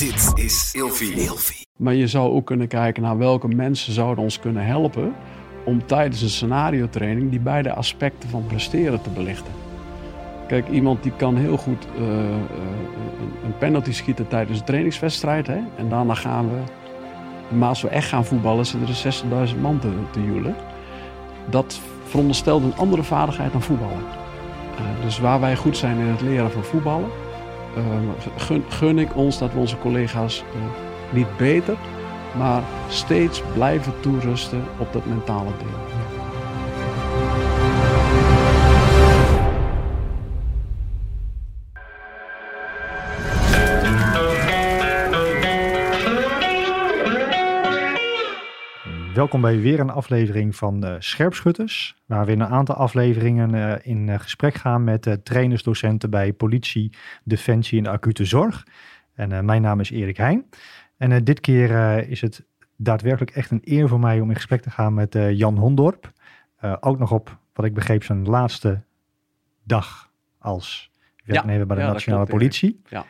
Dit is Ilfie. Maar je zou ook kunnen kijken naar welke mensen zouden ons kunnen helpen om tijdens een scenario training die beide aspecten van presteren te belichten. Kijk, iemand die kan heel goed uh, uh, een penalty schieten tijdens een trainingswedstrijd. Hè? En daarna gaan we, maar als we echt gaan voetballen, zitten er 60.000 man te, te joelen. Dat veronderstelt een andere vaardigheid dan voetballen. Uh, dus waar wij goed zijn in het leren van voetballen, gun, gun, ik ons dat we onze collega's niet beter, maar steeds blijven toerusten op dat mentale deel. Welkom bij weer een aflevering van uh, Scherpschutters, waar we in een aantal afleveringen uh, in uh, gesprek gaan met trainers, docenten bij politie, defensie en acute zorg. En mijn naam is Erik Heijn. En dit keer is het daadwerkelijk echt een eer voor mij om in gesprek te gaan met Jan Hondorp. ook nog op, wat ik begreep, zijn laatste dag als werknemer ja, bij de ja, Nationale Politie. Ja.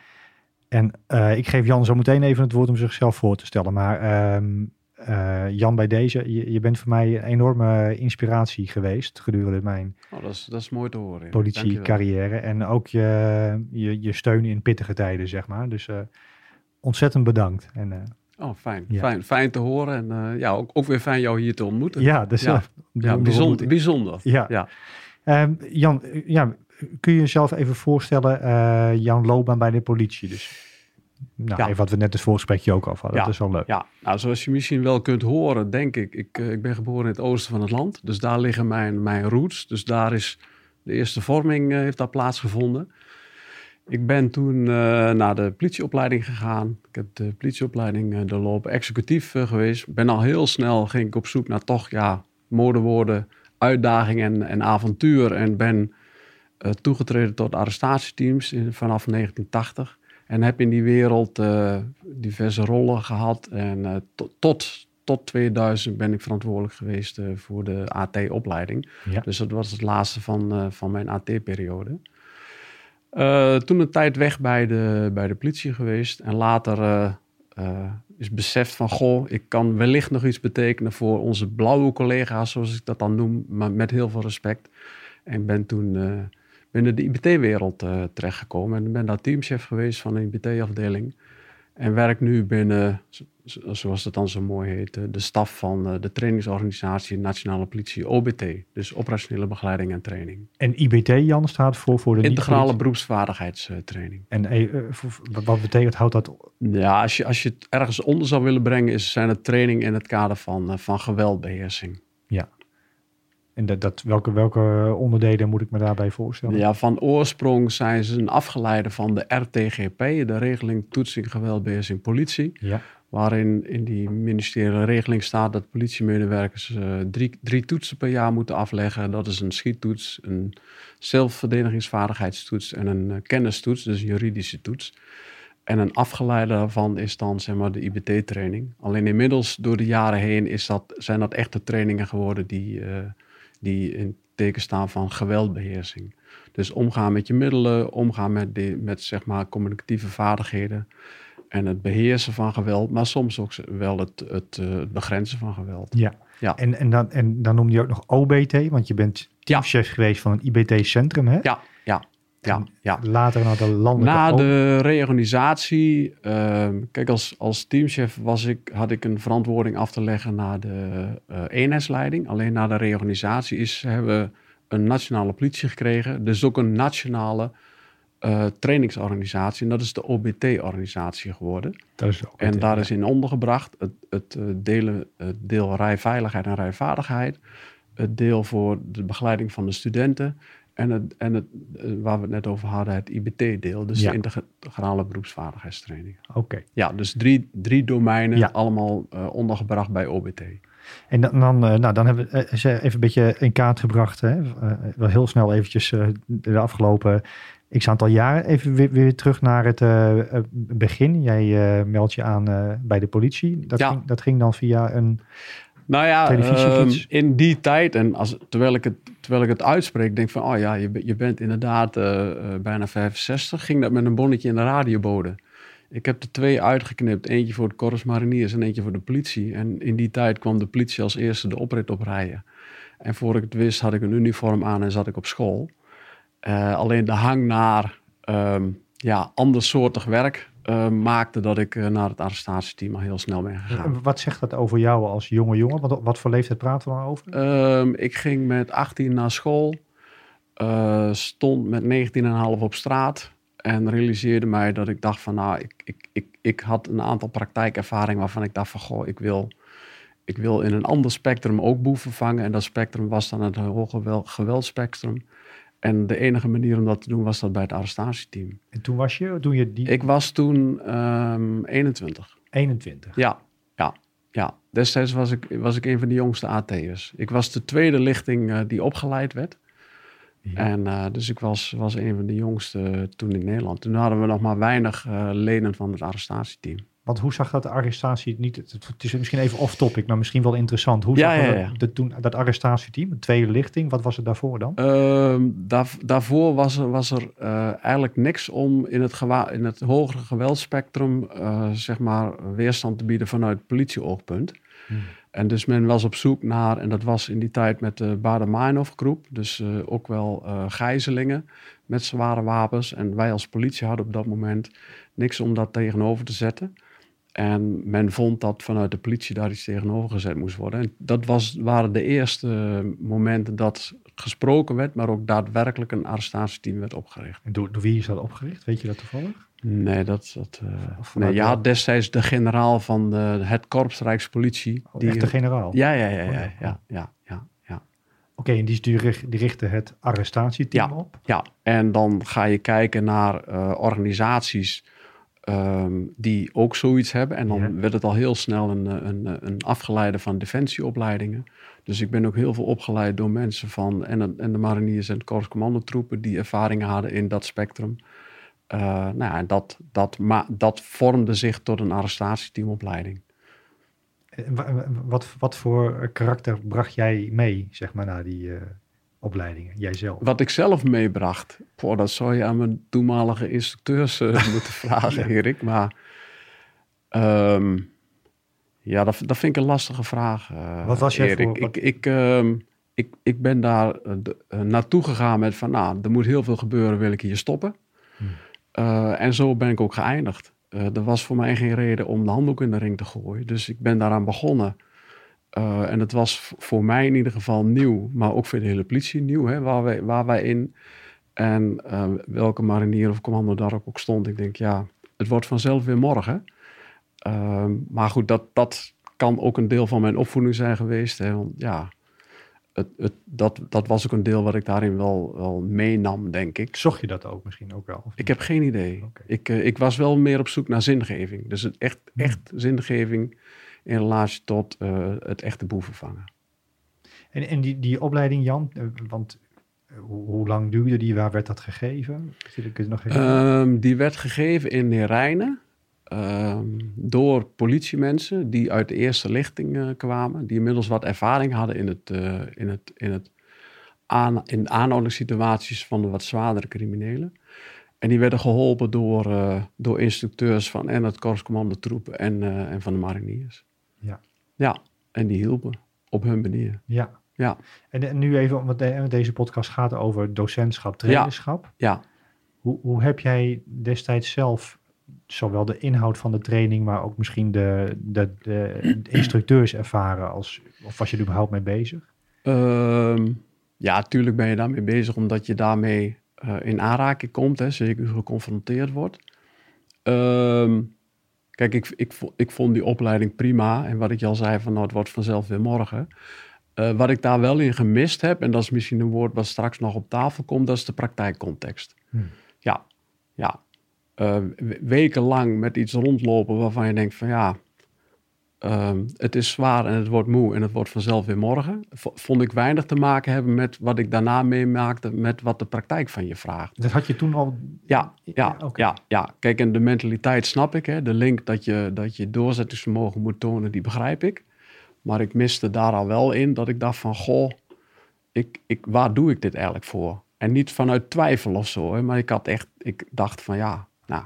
En ik geef Jan zo meteen even het woord om zichzelf voor te stellen. Maar um, uh, Jan, bij deze, je, je, bent voor mij een enorme inspiratie geweest gedurende mijn oh, dat is, dat is mooi te horen. Politiecarrière. En ook je, je, je steun in pittige tijden, zeg maar. Dus uh, ontzettend bedankt. En, uh, oh, fijn. Ja. fijn. Fijn te horen. En ja, ook, ook weer fijn jou hier te ontmoeten. Ja, dus, ja. ja bijzonder. bijzonder. Ja. ja. Um, Jan, ja, kun je jezelf even voorstellen, jouw loopbaan bij de politie dus? Nou, even wat we net het voorgesprekje ook al hadden. Ja. Dat is wel leuk. Ja, nou, zoals je misschien wel kunt horen, denk ik. Ik, uh, ik ben geboren in het oosten van het land. Dus daar liggen mijn, mijn roots. Dus daar is de eerste vorming uh, heeft daar plaatsgevonden. Ik ben toen uh, naar de politieopleiding gegaan. Ik heb de politieopleiding de loop executief geweest. Ben al heel snel, ging ik op zoek naar toch, ja, modewoorden, uitdaging en, en avontuur. En ben toegetreden tot arrestatieteams in, vanaf 1980. En heb in die wereld uh, diverse rollen gehad. En uh, tot, tot 2000 ben ik verantwoordelijk geweest uh, voor de AT-opleiding. Ja. Dus dat was het laatste van, van mijn AT-periode. toen een tijd weg bij de, bij de politie geweest. En later is beseft van... Goh, ik kan wellicht nog iets betekenen voor onze blauwe collega's... zoals ik dat dan noem, maar met heel veel respect. En ben toen binnen de IBT-wereld uh, terechtgekomen. En ben daar teamchef geweest van een IBT-afdeling. En werk nu binnen, zoals het dan zo mooi heet, de staf van eh, de trainingsorganisatie Nationale Politie, OBT. Dus operationele begeleiding en training. En IBT, Jan, staat voor, voor de... Integrale beroepsvaardigheidstraining. En uh, wat betekent, houdt dat... Ja, als je, als je het ergens onder zou willen brengen, is, zijn het training in het kader van, van geweldbeheersing. Ja, en dat, dat, welke, welke onderdelen moet ik me daarbij voorstellen? Ja, van oorsprong zijn ze een afgeleide van de RTGP, de regeling toetsing geweldbeheersing politie. Ja. Waarin in die ministeriële regeling staat dat politiemedewerkers uh, drie, drie toetsen per jaar moeten afleggen. Dat is een schiettoets, een zelfverdedigingsvaardigheidstoets en een uh, kennistoets, dus een juridische toets. En een afgeleide daarvan is dan zeg maar, de IBT-training. Alleen inmiddels door de jaren heen is dat, zijn dat echte trainingen geworden die... Uh, die in teken staan van geweldbeheersing. Dus omgaan met je middelen, omgaan met, de, met zeg maar communicatieve vaardigheden en het beheersen van geweld, maar soms ook wel het, het, uh, begrenzen van geweld. Ja, ja. En, en, dan, en dan noem je ook nog OBT, want je bent teamchef ja. geweest van een IBT-centrum, hè? Ja, ja. Ja. Later naar de landelijke... Na de reorganisatie, uh, kijk als, als teamchef was ik, had ik een verantwoording af te leggen naar de uh, eenheidsleiding. Alleen na de reorganisatie is, hebben we een nationale politie gekregen. Dus ook een nationale uh, trainingsorganisatie. En dat is de OBT-organisatie geworden. Dat is OBT, en daar is in ondergebracht het, het, delen, het deel rijveiligheid en rijvaardigheid. Het deel voor de begeleiding van de studenten en, het, en het, eh, waar we het net over hadden, het IBT-deel, dus de integrale beroepsvaardigheidstraining. Oké. Ja, dus drie, drie domeinen, allemaal uh, ondergebracht bij OBT. En dan, dan, uh, nou, dan hebben we even een beetje in kaart gebracht, hè? wel heel snel eventjes de afgelopen x aantal jaren. Even weer, weer terug naar het begin. Jij meldt je aan bij de politie. Dat, ging, dat ging dan via een nou ja, uh, in die tijd, en als, terwijl, ik het, terwijl ik het uitspreek, denk van, oh ja, je, je bent inderdaad uh, bijna 65, ging dat met een bonnetje in de radiobode. Ik heb er twee uitgeknipt. Eentje voor de Corps Mariniers en eentje voor de politie. En in die tijd kwam de politie als eerste de oprit oprijden. En voor ik het wist had ik een uniform aan en zat ik op school. Uh, alleen de hang naar um, ja, andersoortig werk uh, maakte dat ik uh, naar het arrestatieteam al heel snel ben gegaan. Wat zegt dat over jou als jonge jongen? Wat, wat voor leeftijd praten we dan over? Um, ik ging met 18 naar school. stond met 19,5 op straat. En realiseerde mij dat ik dacht van nou, ik, ik, ik, ik had een aantal praktijkervaringen waarvan ik dacht van goh, ik wil, ik wil in een ander spectrum ook boeven vangen. En dat spectrum was dan het hoge geweldspectrum. En de enige manier om dat te doen was dat bij het arrestatieteam. En toen was je, toen je die... Ik was toen um, 21. 21? Ja, ja, ja. Destijds was ik, was ik een van de jongste AT'ers. Ik was de tweede lichting uh, die opgeleid werd. Ja. En uh, dus ik was, was een van de jongste toen in Nederland. Toen hadden we nog maar weinig uh, leden van het arrestatieteam. Want hoe zag dat de arrestatie niet? Het is misschien even off-topic, maar misschien wel interessant. Hoe ja, zag ja, ja. De, toen, dat arrestatieteam, de tweede lichting, wat was het daarvoor dan? Uh, daar, daarvoor was er, was er uh, eigenlijk niks om in het, in het hogere geweldspectrum uh, zeg maar weerstand te bieden vanuit politieoogpunt. Hmm. En dus men was op zoek naar, en dat was in die tijd met de Bader-Meinhof groep, dus uh, ook wel gijzelingen met zware wapens. En wij als politie hadden op dat moment niks om dat tegenover te zetten. En men vond dat vanuit de politie daar iets tegenover gezet moest worden. En dat was, waren de eerste momenten dat gesproken werd, maar ook daadwerkelijk een arrestatieteam werd opgericht. En door, wie is dat opgericht? Weet je dat toevallig? Nee, dat, dat, eh, nee, je had destijds de generaal van de, het korps Rijkspolitie. Oh, die, echt de generaal? Ja, ja, oh, ja. ja, ja, ja, ja. Oké, en die, die, richtte het arrestatieteam op? Ja, en dan ga je kijken naar eh, organisaties um, die ook zoiets hebben. En dan ja. werd het al heel snel een, een, een afgeleide van defensieopleidingen. Dus ik ben ook heel veel opgeleid door mensen van en, en de mariniers en de korpscommandotroepen die ervaring hadden in dat spectrum. Uh, nou ja, dat, dat, maar dat vormde zich tot een arrestatieteamopleiding. Wat, wat voor karakter bracht jij mee, zeg maar, naar die uh, opleidingen, jijzelf? Wat ik zelf meebracht, Boah, dat zou je aan mijn toenmalige instructeurs uh, moeten vragen, ja. Erik. Maar um, ja, dat, dat vind ik een lastige vraag, Wat was jij Erik. voor? Ik, ik, um, ik, ik ben daar naartoe gegaan met van, nou, er moet heel veel gebeuren, wil ik hier stoppen. Hmm. En zo ben ik ook geëindigd. Er was voor mij geen reden om de handdoek in de ring te gooien. Dus ik ben daaraan begonnen. Uh, en het was voor mij in ieder geval nieuw, maar ook voor de hele politie nieuw, hè, waar, wij, waar wij in en welke marinier of commando daar ook stond. Ik denk, ja, het wordt vanzelf weer morgen. maar goed, dat, dat kan ook een deel van mijn opvoeding zijn geweest. Hè, want ja, het, het, dat, dat was ook een deel wat ik daarin wel, wel meenam, denk ik. Zocht je dat ook misschien ook wel? Ik heb geen idee. Okay. Ik, uh, ik was wel meer op zoek naar zingeving. Dus echt, echt zingeving in relatie tot uh, het echte boeven vangen. En, en die, die opleiding, Jan, uh, want hoe, hoe, lang duurde die? Waar werd dat gegeven? Zit ik nog even... um, die werd gegeven in Neerijnen. Um, door politiemensen die uit de eerste lichting uh, kwamen, die inmiddels wat ervaring hadden in, het, uh, in, het, in, het aan, in aanhoudingssituaties van de wat zwaardere criminelen. En die werden geholpen door, uh, door instructeurs van en het korpscommando troepen en, en van de mariniers. Ja. En die hielpen op hun manier. Ja. Ja. En, en nu even, want de, deze podcast gaat over docentschap, trainerschap. Ja. ja. Hoe, hoe heb jij destijds zelf zowel de inhoud van de training, maar ook misschien de, de, de, de instructeurs ervaren? Als, of was je er überhaupt mee bezig? Um, ja, natuurlijk ben je daarmee bezig, omdat je daarmee uh, in aanraking komt, hè, zeker geconfronteerd wordt. Um, kijk, ik, ik, ik vond die opleiding prima. En wat ik al zei, van nou, het wordt vanzelf weer morgen. Uh, wat ik daar wel in gemist heb, en dat is misschien een woord wat straks nog op tafel komt, dat is de praktijkcontext. Hmm. Ja, ja, uh, wekenlang met iets rondlopen waarvan je denkt van ja, uh, het is zwaar en het wordt moe en het wordt vanzelf weer morgen. Vond ik weinig te maken hebben met wat ik daarna meemaakte met wat de praktijk van je vraagt. Dat had je toen al? Ja, ja, ja, okay. ja, ja. Kijk, en de mentaliteit snap ik. Hè. De link dat je, dat je doorzettingsvermogen moet tonen, die begrijp ik. Maar ik miste daar al wel in dat ik dacht van, goh, ik, ik, waar doe ik dit eigenlijk voor? En niet vanuit twijfel of zo, hè, maar ik had echt, ik dacht van ja, nou,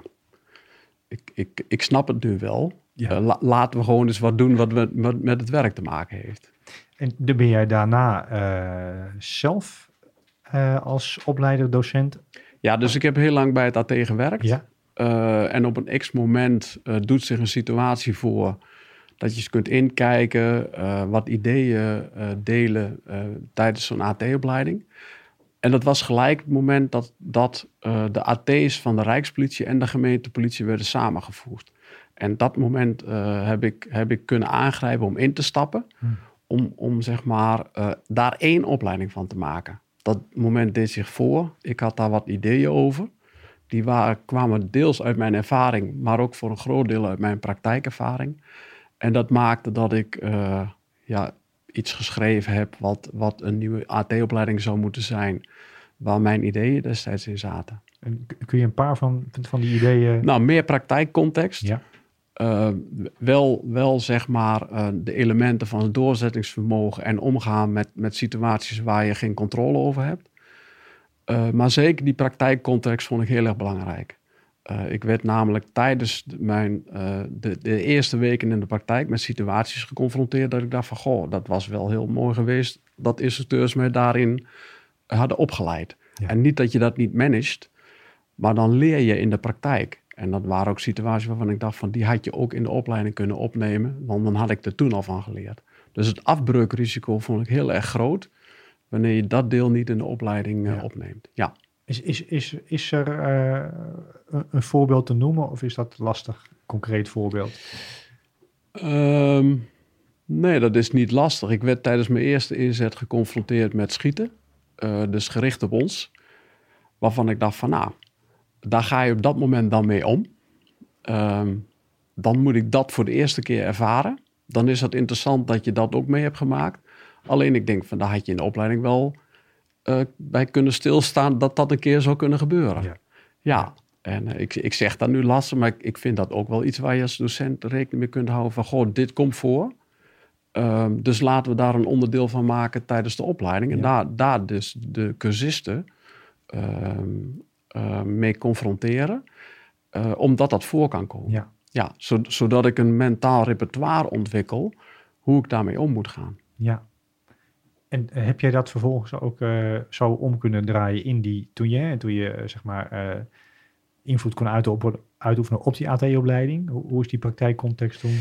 ik, ik, ik snap het nu wel. Ja. Eh, la- laten we gewoon eens wat doen wat, we, wat met het werk te maken heeft. En ben jij daarna eh, zelf eh, als opleider, docent? Ja, dus ik heb heel lang bij het AT gewerkt. Ja. En op een x-moment doet zich een situatie voor dat je eens kunt inkijken, wat ideeën delen tijdens zo'n AT-opleiding. En dat was gelijk het moment dat, dat de AT's van de Rijkspolitie en de gemeentepolitie werden samengevoegd. En dat moment eh, heb, ik, heb ik kunnen aangrijpen om in te stappen, Hm. om, om zeg maar eh, daar één opleiding van te maken. Dat moment deed zich voor. Ik had daar wat ideeën over. Die waren, kwamen deels uit mijn ervaring, maar ook voor een groot deel uit mijn praktijkervaring. En dat maakte dat ik eh, ja, iets geschreven heb wat, wat een nieuwe AT-opleiding zou moeten zijn, waar mijn ideeën destijds in zaten. En kun je een paar van, van die ideeën... Nou, meer praktijkcontext. ja. Eh, wel, wel zeg maar eh, de elementen van het doorzettingsvermogen en omgaan met, met situaties waar je geen controle over hebt. Eh, maar zeker die praktijkcontext vond ik heel erg belangrijk. Ik werd namelijk tijdens de- mijn, de, de eerste weken in de praktijk met situaties geconfronteerd dat ik dacht van, goh, dat was wel heel mooi geweest dat instructeurs mij daarin hadden opgeleid. Ja. En niet dat je dat niet managt, maar dan leer je in de praktijk. En dat waren ook situaties waarvan ik dacht van, die had je ook in de opleiding kunnen opnemen, want dan had ik er toen al van geleerd. Dus het afbreukrisico vond ik heel erg groot wanneer je dat deel niet in de opleiding eh, Ja. opneemt. Ja. Is, is, is, is er eh, een, een voorbeeld te noemen of is dat lastig? Concreet voorbeeld. Ehm, nee, dat is niet lastig. Ik werd tijdens mijn eerste inzet geconfronteerd met schieten. eh, dus gericht op ons. Waarvan ik dacht van nou, daar ga je op dat moment dan mee om. Ehm, dan moet ik dat voor de eerste keer ervaren. Dan is het interessant dat je dat ook mee hebt gemaakt. Alleen ik denk van daar had je in de opleiding wel eh, bij kunnen stilstaan dat dat een keer zou kunnen gebeuren. Ja. Ja, en eh, ik, ik zeg dat nu lastig, maar ik, ik vind dat ook wel iets waar je als docent rekening mee kunt houden van, goh, dit komt voor. Ehm, dus laten we daar een onderdeel van maken tijdens de opleiding. En Ja. daar, daar dus de cursisten ehm, mee confronteren, eh, omdat dat voor kan komen. Ja. Ja, zo- zodat ik een mentaal repertoire ontwikkel hoe ik daarmee om moet gaan. Ja. En eh, heb jij dat vervolgens ook eh, zo om kunnen draaien in die, toen je, toen je eh, zeg maar eh, invloed kon uitoefenen, op die AT-opleiding? Hoe, hoe is die praktijkcontext toen?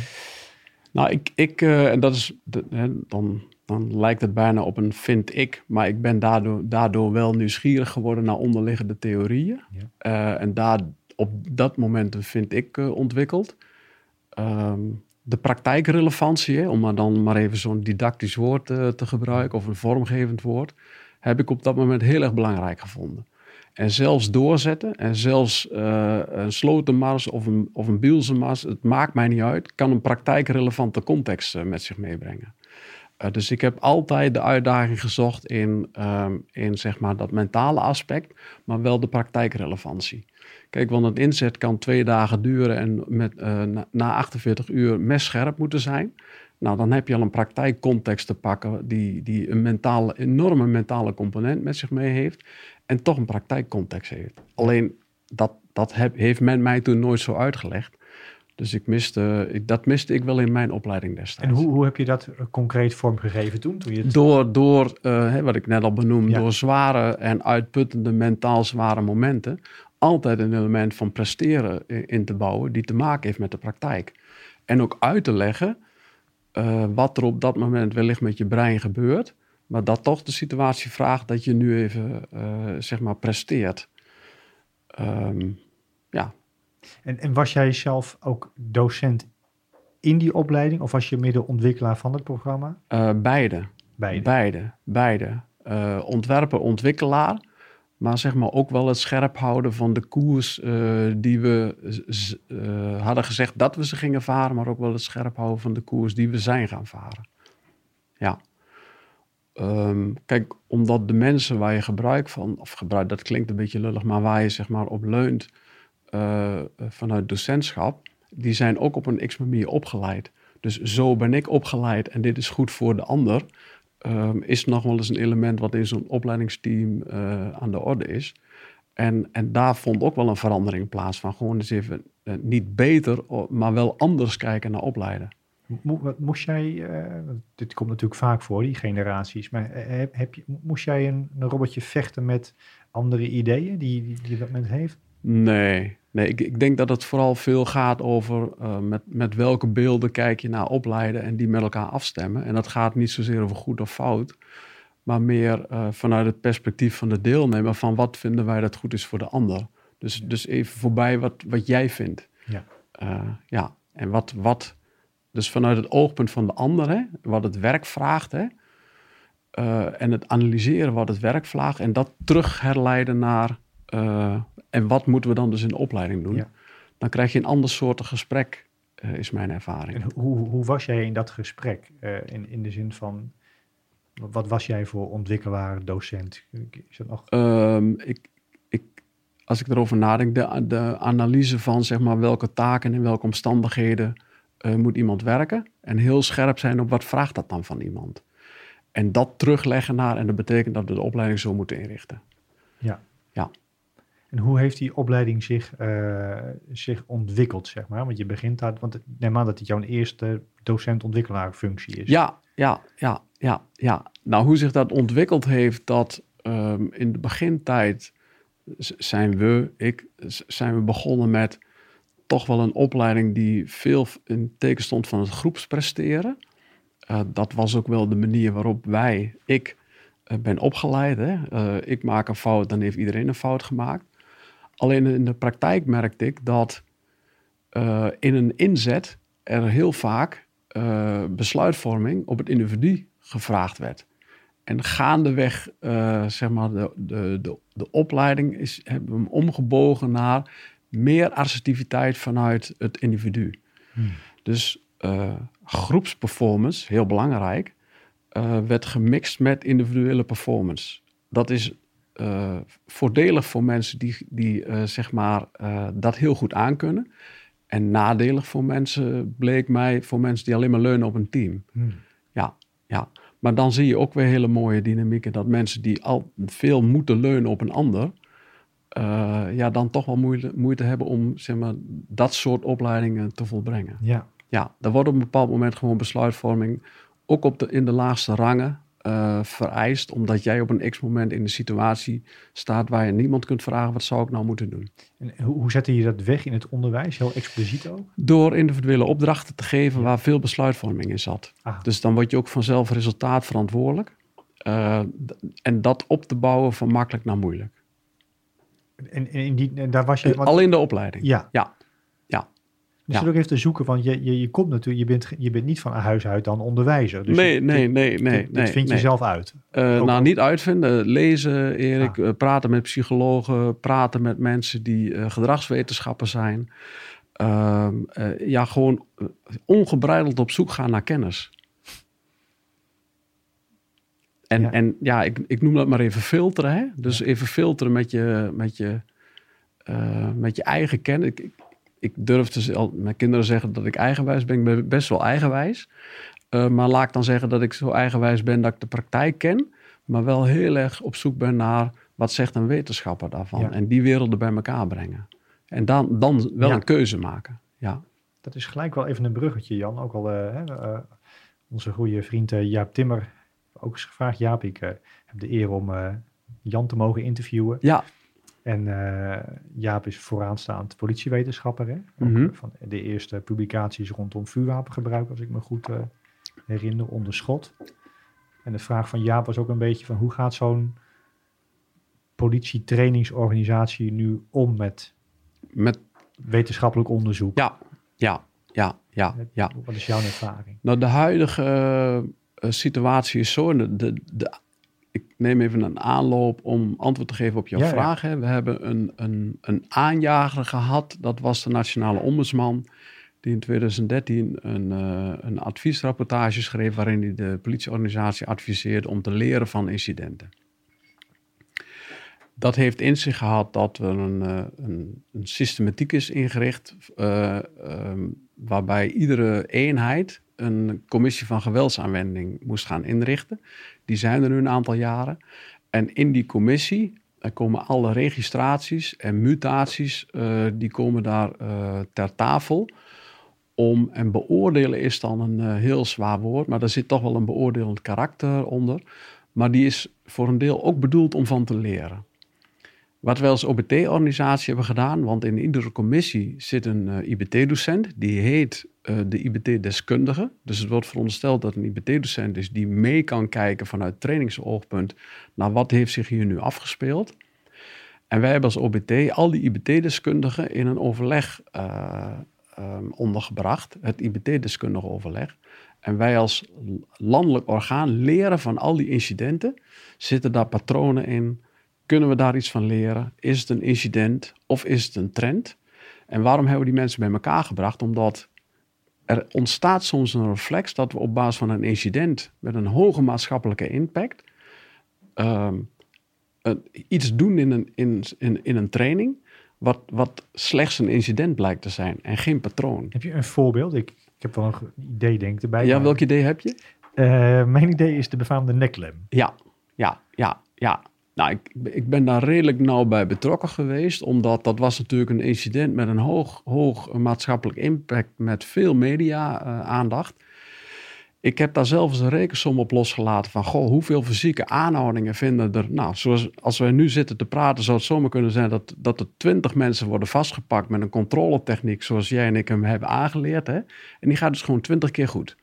Nou, ik, ik eh, en dat is, de- hè, dan, dan lijkt het bijna op een vind ik, maar ik ben daardoor, daardoor wel nieuwsgierig geworden naar onderliggende theorieën. Ja. Eh, en daar op dat moment een vind ik eh, ontwikkeld. Ehm, de praktijkrelevantie, hè, om maar dan maar even zo'n didactisch woord eh, te gebruiken of een vormgevend woord, heb ik op dat moment heel erg belangrijk gevonden. En zelfs doorzetten en zelfs een slotenmars of een, of een bielsenmars, het maakt mij niet uit, kan een praktijkrelevante context met zich meebrengen. Eh, dus ik heb altijd de uitdaging gezocht in, ehm, in zeg maar dat mentale aspect, maar wel de praktijkrelevantie. Kijk, want een inzet kan twee dagen duren en met, eh, na, na 48 uur messcherp moeten zijn. Nou, dan heb je al een praktijkcontext te pakken die, die een mentale, enorme mentale component met zich mee heeft en toch een praktijkcontext heeft. Alleen dat, dat heb, heeft men mij toen nooit zo uitgelegd. Dus ik miste, ik, dat miste ik wel in mijn opleiding destijds. En hoe, hoe heb je dat eh, concreet vormgegeven toen? toen je het, Door, door eh, hè, wat ik net al benoemde, Ja. door zware en uitputtende mentaal zware momenten, altijd een element van presteren in te bouwen die te maken heeft met de praktijk. En ook uit te leggen eh, wat er op dat moment wellicht met je brein gebeurt, maar dat toch de situatie vraagt dat je nu even, zeg maar, presteert. Ja, en, en was jij zelf ook docent in die opleiding of was je middelontwikkelaar van het programma? eh, beide. Beide. Beide, beide. Eh, ontwerper, ontwikkelaar. Maar zeg maar ook wel het scherp houden van de koers eh, die we hadden gezegd dat we ze gingen varen. Maar ook wel het scherp houden van de koers die we zijn gaan varen. Ja. Ehm, kijk, omdat de mensen waar je gebruik van, of gebruik, dat klinkt een beetje lullig, maar waar je zeg maar op leunt eh, vanuit docentschap, die zijn ook op een x manier opgeleid. Dus zo ben ik opgeleid en dit is goed voor de ander. ehm, is nog wel eens een element wat in zo'n opleidingsteam eh, aan de orde is. En, en daar vond ook wel een verandering plaats van gewoon eens even eh, niet beter, maar wel anders kijken naar opleiden. moest jij, uh, dit komt natuurlijk vaak voor, die generaties, maar heb, heb je, moest jij een, een robotje vechten met andere ideeën die, die, die dat moment heeft? Nee, nee ik, ik denk dat het vooral veel gaat over uh, met, met welke beelden kijk je naar opleiden en die met elkaar afstemmen. En dat gaat niet zozeer over goed of fout, maar meer uh, vanuit het perspectief van de deelnemer van wat vinden wij dat goed is voor de ander. Dus, dus even voorbij wat, wat jij vindt. Ja. Uh, ja, en wat, wat, dus vanuit het oogpunt van de ander, hè, wat het werk vraagt, hè, en het analyseren wat het werk vraagt, en dat terug herleiden naar, en wat moeten we dan dus in de opleiding doen? Ja. Dan krijg je een ander soort gesprek, is mijn ervaring. En hoe, hoe was jij in dat gesprek? in, in de zin van, wat was jij voor ontwikkelaar, docent? Is dat nog... Um, ik, ik, als ik erover nadenk, de, de analyse van zeg maar, welke taken en in welke omstandigheden uh, moet iemand werken. En heel scherp zijn op wat vraagt dat dan van iemand. En dat terugleggen naar, en dat betekent dat we de opleiding zo moeten inrichten. Ja. Ja. En hoe heeft die opleiding zich, uh, zich ontwikkeld, zeg maar? Want je begint daar, want neem aan dat het jouw eerste docent-ontwikkelaar functie is. Ja, ja, ja, ja, ja. Nou, hoe zich dat ontwikkeld heeft, dat um, in de begintijd zijn we, ik, zijn we begonnen met toch wel een opleiding die veel in teken stond van het groepspresteren. Uh, dat was ook wel de manier waarop wij, ik, uh, ben opgeleid. Hè? Ik maak een fout, dan heeft iedereen een fout gemaakt. Alleen in de praktijk merkte ik dat in een inzet er heel vaak besluitvorming op het individu gevraagd werd. En gaandeweg, uh, zeg maar, de, de, de, de opleiding is, hebben we hem omgebogen naar meer assertiviteit vanuit het individu. Hmm. Dus groepsperformance, heel belangrijk, werd gemixt met individuele performance. Dat is voordelig voor mensen die, die zeg maar, dat heel goed aankunnen. En nadelig voor mensen bleek mij, voor mensen die alleen maar leunen op een team. Hmm. Ja, ja. Maar dan zie je ook weer hele mooie dynamieken. Dat mensen die al veel moeten leunen op een ander, ja, dan toch wel moeite, moeite hebben om zeg maar, dat soort opleidingen te volbrengen. Ja. Ja, er wordt op een bepaald moment gewoon besluitvorming, ook op de, in de laagste rangen, uh, vereist, omdat jij op een x-moment in een situatie staat waar je niemand kunt vragen: wat zou ik nou moeten doen? En hoe, hoe zette je dat weg in het onderwijs, heel expliciet ook? Door individuele opdrachten te geven ja. waar veel besluitvorming in zat. Ah. Dus dan word je ook vanzelf resultaat verantwoordelijk. Uh, en dat op te bouwen van makkelijk naar moeilijk. En, en in die, en daar was je. Want... Al in de opleiding. Ja. Ja. Dus ja. ook even te zoeken, want je, je, je komt natuurlijk, je bent, je bent niet van huis uit dan onderwijzer. Dus nee, je, nee, nee, nee. Dit, nee, vind nee. je zelf uit. Uh, nou, niet uitvinden. Lezen, Erik. Ah. Uh, praten met psychologen. Praten met mensen die uh, gedragswetenschappen zijn. Ehm, ja, gewoon ongebreideld op zoek gaan naar kennis. En ja, en, ja ik, ik noem dat maar even filteren. Hè? Dus ja. even filteren met je, met je, met je eigen kennis. Ik, ik durf dus al mijn kinderen zeggen dat ik eigenwijs ben. Ik ben best wel eigenwijs. Uh, maar laat ik dan zeggen dat ik zo eigenwijs ben dat ik de praktijk ken. Maar wel heel erg op zoek ben naar wat zegt een wetenschapper daarvan. Ja. En die werelden bij elkaar brengen. En dan, dan wel Ja. een keuze maken. Ja. Dat is gelijk wel even een bruggetje, Jan. Ook al eh, eh, onze goede vriend eh, Jaap Timmer ook eens gevraagd. Jaap, ik eh, heb de eer om eh, Jan te mogen interviewen. ja, En eh, Jaap is vooraanstaand politiewetenschapper. Hè? Mhm. eh, van de eerste publicaties rondom vuurwapengebruik, als ik me goed eh, herinner, onder schot. En de vraag van Jaap was ook een beetje van hoe gaat zo'n politietrainingsorganisatie nu om met met, wetenschappelijk onderzoek? ja, ja, ja, ja. Wat is jouw ervaring? Nou, de huidige situatie is zo. De, de, de, ik neem even een aanloop om antwoord te geven op jouw Ja, ja. vraag. Hè. We hebben een, een, een aanjager gehad. Dat was de Nationale Ombudsman. Die in 2013 een, eh, een adviesrapportage schreef. waarin hij de politieorganisatie adviseerde om te leren van incidenten. Dat heeft in zich gehad dat er een, eh, een, een systematiek is ingericht. eh, ehm, waarbij iedere eenheid een commissie van geweldsaanwending moest gaan inrichten. Die zijn er nu een aantal jaren. En in die commissie komen alle registraties en mutaties, uh, die komen daar uh, ter tafel. Om, en beoordelen is dan een uh, heel zwaar woord, maar daar zit toch wel een beoordelend karakter onder. Maar die is voor een deel ook bedoeld om van te leren. Wat wij als OBT-organisatie hebben gedaan, want in iedere commissie zit een uh, IBT-docent, die heet uh, de IBT-deskundige. Dus het wordt verondersteld dat een IBT-docent is die mee kan kijken vanuit trainingsoogpunt naar wat heeft zich hier nu afgespeeld. En wij hebben als OBT al die IBT-deskundigen in een overleg uh, um, ondergebracht, het IBT-deskundige overleg. En wij als landelijk orgaan leren van al die incidenten. Zitten daar patronen in? Kunnen we daar iets van leren? Is het een incident of is het een trend? En waarom hebben we die mensen bij elkaar gebracht? Omdat er ontstaat soms een reflex dat we op basis van een incident met een hoge maatschappelijke impact um, iets doen in een, in, in, in een training wat, wat slechts een incident blijkt te zijn en geen patroon. Heb je een voorbeeld? Ik, ik heb wel een idee denk ik erbij. Ja, welk idee heb je? Uh, mijn idee is de befaamde neklem. Ja, ja, ja, ja. Nou, ik, ben daar redelijk nauw bij betrokken geweest, omdat dat was natuurlijk een incident met een hoog, hoog maatschappelijk impact met veel media-aandacht. ik heb daar zelf eens een rekensom op losgelaten van, goh, hoeveel fysieke aanhoudingen vinden er? Nou, zoals als wij nu zitten te praten, zou het zomaar kunnen zijn dat, dat er twintig mensen worden vastgepakt met een controletechniek zoals jij en ik hem hebben aangeleerd. Hè? En die gaat dus gewoon twintig keer goed.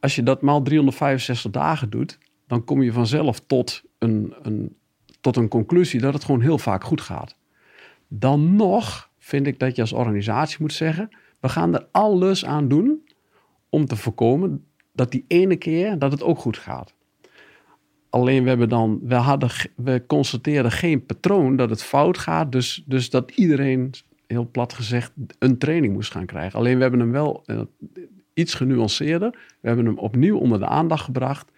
Als je dat maal 365 dagen doet, dan kom je vanzelf tot een, een, tot een conclusie dat het gewoon heel vaak goed gaat. Dan nog vind ik dat je als organisatie moet zeggen: we gaan er alles aan doen om te voorkomen dat die ene keer dat het ook goed gaat. Alleen we hebben dan, we, hadden, we constateerden geen patroon dat het fout gaat, dus, dus dat iedereen, heel plat gezegd, een training moest gaan krijgen. Alleen we hebben hem wel uh, iets genuanceerder, we hebben hem opnieuw onder de aandacht gebracht.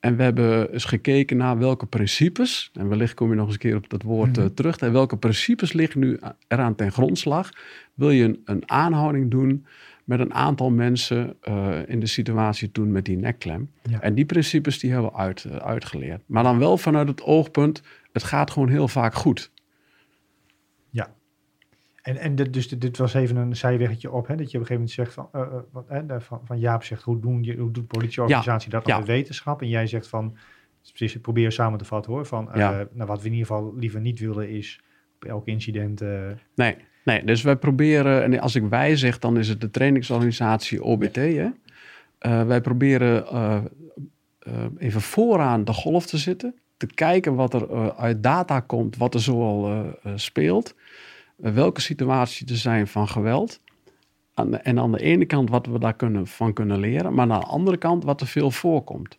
En we hebben eens gekeken naar welke principes, en wellicht kom je nog eens een keer op dat woord mm-hmm. uh, terug, en welke principes liggen nu eraan ten grondslag. Wil je een, een aanhouding doen met een aantal mensen uh, in de situatie toen met die nekklem. Ja. En die principes die hebben we uit, uh, uitgeleerd. Maar dan wel vanuit het oogpunt, het gaat gewoon heel vaak goed. En, en dit, dus dit was even een zijweggetje op, hè, dat je op een gegeven moment zegt van, uh, wat, hè, van, van, Jaap zegt, hoe, doen je, hoe doet politieorganisatie ja. dat dan ja. met wetenschap? En jij zegt van, precies, probeer samen te vatten hoor, van ja. nou, wat we in ieder geval liever niet willen is op elk incident... nee. Nee, dus wij proberen, en als ik wij zeg, dan is het de trainingsorganisatie OBT. Hè? Uh, wij proberen uh, uh, even vooraan de golf te zitten, te kijken wat er uit data komt, wat er zoal speelt, welke situaties er zijn van geweld. En aan de ene kant wat we daar kunnen, van kunnen leren, maar aan de andere kant wat er veel voorkomt.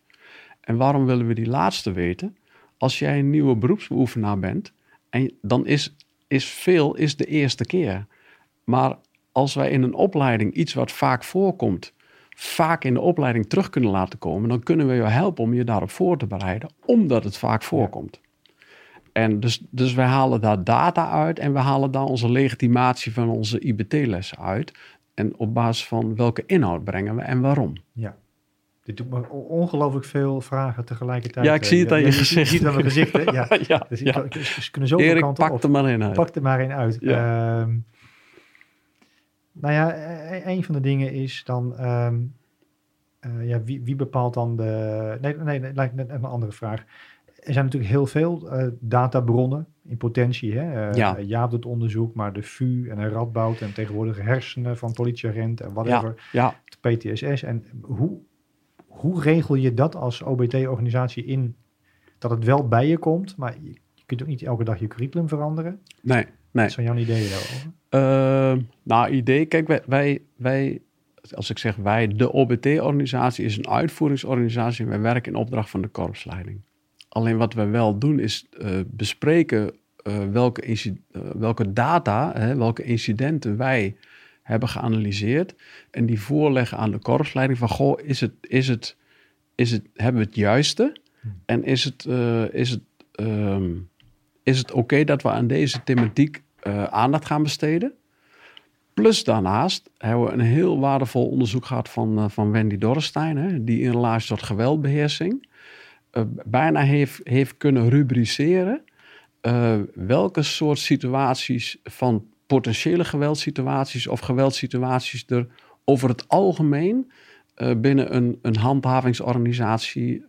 En waarom willen we die laatste weten? Als jij een nieuwe beroepsbeoefenaar bent, en dan is is veel, is de eerste keer. Maar als wij in een opleiding iets wat vaak voorkomt, vaak in de opleiding terug kunnen laten komen, dan kunnen we je helpen om je daarop voor te bereiden, omdat het vaak voorkomt. En dus, dus wij halen daar data uit en we halen daar onze legitimatie van onze IBT-lessen uit. En op basis van welke inhoud brengen we en waarom. Ja. Dit doet me ongelooflijk veel vragen tegelijkertijd. Ja, ik zie het aan je, je gezicht. Je ziet het aan mijn gezicht, hè? Ja. ja, dus ja. Ze kunnen zoveel Erik, kanten pak op. er maar in uit. Pak er maar in uit. Ja. Um, nou ja, e- een van de dingen is dan... Um, uh, ja, wie, wie, bepaalt dan de... Nee, nee, nee een andere vraag. Er zijn natuurlijk heel veel uh, databronnen in potentie. Hè? Uh, ja. Jaap doet onderzoek, maar de VU en de Radboud... en tegenwoordig hersenen van politieagenten en whatever. Ja. ja. PTSS. En hoe, hoe regel je dat als OBT-organisatie in dat het wel bij je komt, maar je, je, kunt ook niet elke dag je curriculum veranderen? Nee, nee. Wat zijn jouw ideeën daarover? Uh, nou, idee, kijk, wij, wij, wij, als ik zeg wij, de OBT-organisatie is een uitvoeringsorganisatie. Wij werken in opdracht van de korpsleiding. Alleen wat wij wel doen is uh, bespreken uh, welke, welke data, hè, welke incidenten wij hebben geanalyseerd en die voorleggen aan de korpsleiding van goh, is het, is het, is het, hebben we het juiste en is het, uh, is het, um, is het oké okay dat we aan deze thematiek uh, aandacht gaan besteden? Plus daarnaast hebben we een heel waardevol onderzoek gehad van, uh, van Wendy Dorrestein, hè, die in relatie tot geweldbeheersing bijna heeft, heeft kunnen rubriceren eh, welke soort situaties van potentiële geweldssituaties of geweldssituaties er over het algemeen uh, binnen een, een handhavingsorganisatie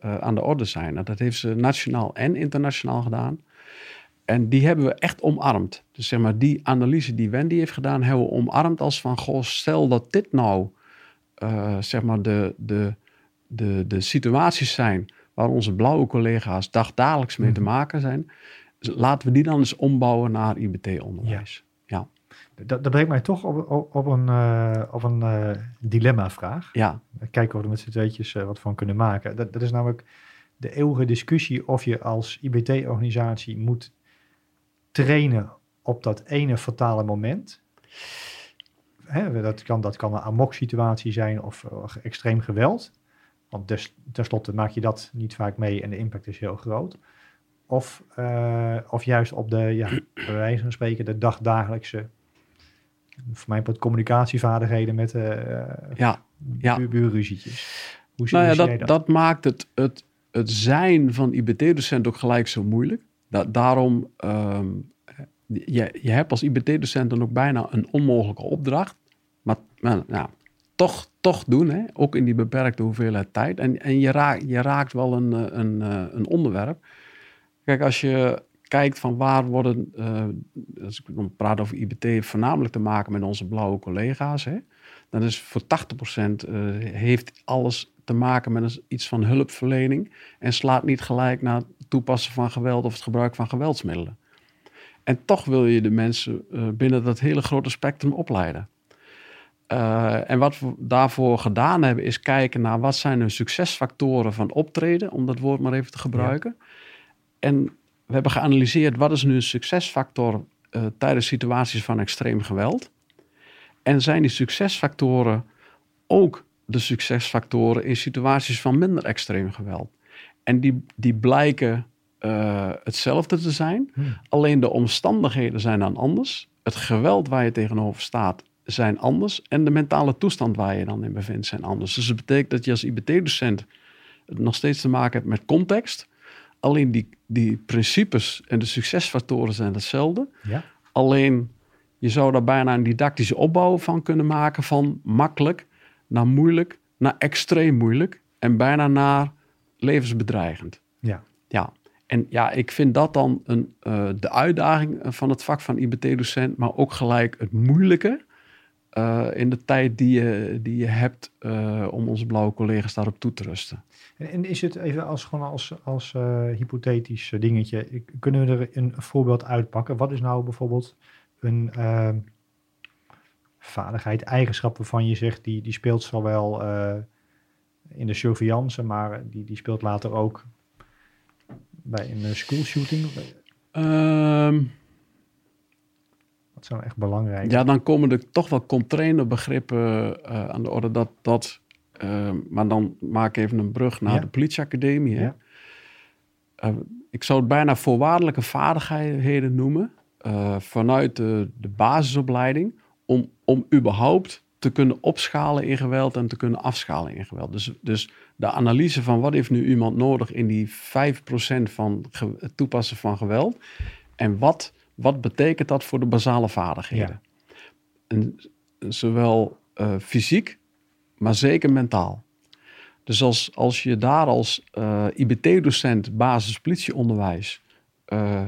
aan de orde zijn. Nou, dat heeft ze nationaal en internationaal gedaan. En die hebben we echt omarmd. Dus zeg maar, die analyse die Wendy heeft gedaan, hebben we omarmd als van, goh, stel dat dit nou, zeg maar, de, de, de, de situaties zijn waar onze blauwe collega's dagdagelijks mee te mhm. maken zijn. Laten we die dan eens ombouwen naar IBT-onderwijs. Ja. Dat, dat brengt mij toch op, op, een, uh, op een uh, dilemma-vraag. Ja. Kijken of we er met z'n tweetjes uh, wat van kunnen maken. Dat, dat is namelijk de eeuwige discussie of je als IBT-organisatie moet trainen op dat ene fatale moment. Hè, dat, kan, dat kan een amok-situatie zijn of, of extreem geweld. Want dus, tenslotte maak je dat niet vaak mee en de impact is heel groot. Of, uh, of juist op de, ja, bij wijze van spreken, de dagdagelijkse, voor mij wat communicatievaardigheden met uh, ja, ja. buurruzietjes. Hoe nou ja, dat, dat? dat maakt het, het, het zijn van IBT-docent ook gelijk zo moeilijk. Da daarom, um, je, je hebt als IBT-docent dan ook bijna een onmogelijke opdracht. Maar, maar nou, toch, toch doen, hè? ook in die beperkte hoeveelheid tijd. En, en je, raakt, je raakt wel een, eh, een, eh, een onderwerp. Kijk, als je kijkt van waar worden, uh, als ik praat over IBT, voornamelijk te maken met onze blauwe collega's. Hè? Dan is voor 80% uh, heeft alles te maken met iets van hulpverlening en slaat niet gelijk naar het toepassen van geweld of het gebruik van geweldsmiddelen. En toch wil je de mensen binnen dat hele grote spectrum opleiden. Uh, en wat we daarvoor gedaan hebben, is kijken naar wat zijn de succesfactoren van optreden, om dat woord maar even te gebruiken. Ja. En we hebben geanalyseerd wat is nu een succesfactor uh, tijdens situaties van extreem geweld. En zijn die succesfactoren ook de succesfactoren in situaties van minder extreem geweld? En die, die blijken uh, hetzelfde te zijn, hmm. alleen de omstandigheden zijn dan anders. Het geweld waar je tegenover staat zijn anders en de mentale toestand waar je dan in bevindt zijn anders. Dus dat betekent dat je als IBT-docent nog steeds te maken hebt met context. Alleen die, die principes en de succesfactoren zijn hetzelfde. Ja. Alleen je zou daar bijna een didactische opbouw van kunnen maken van makkelijk naar moeilijk, naar extreem moeilijk en bijna naar levensbedreigend. Ja. Ja. En ja, ik vind dat dan een, uh, de uitdaging van het vak van IBT-docent, maar ook gelijk het moeilijke uh, in de tijd die je, die je hebt uh, om onze blauwe collega's daarop toe te rusten. En is het even als, gewoon als, als uh, hypothetisch dingetje, kunnen we er een voorbeeld uitpakken? Wat is nou bijvoorbeeld een ehm, vaardigheid, eigenschap waarvan je zegt, die, die speelt zowel in de surveillance, maar die, die speelt later ook bij een school shooting? Dat zijn echt belangrijk. Ja, dan komen er toch wel container-begrippen uh, aan de orde. Dat, dat, uh, maar dan maak ik even een brug naar de politieacademie. Hè? Ja. Uh, ik zou het bijna voorwaardelijke vaardigheden noemen. vanuit de, de basisopleiding. Om, om überhaupt te kunnen opschalen in geweld en te kunnen afschalen in geweld. Dus, dus de analyse van wat heeft nu iemand nodig in die 5% van het toepassen van geweld. En wat wat betekent dat voor de basale vaardigheden? En, zowel uh, fysiek, maar zeker mentaal. Dus als, als je daar als uh, eh, IBT-docent basis politieonderwijs, uh,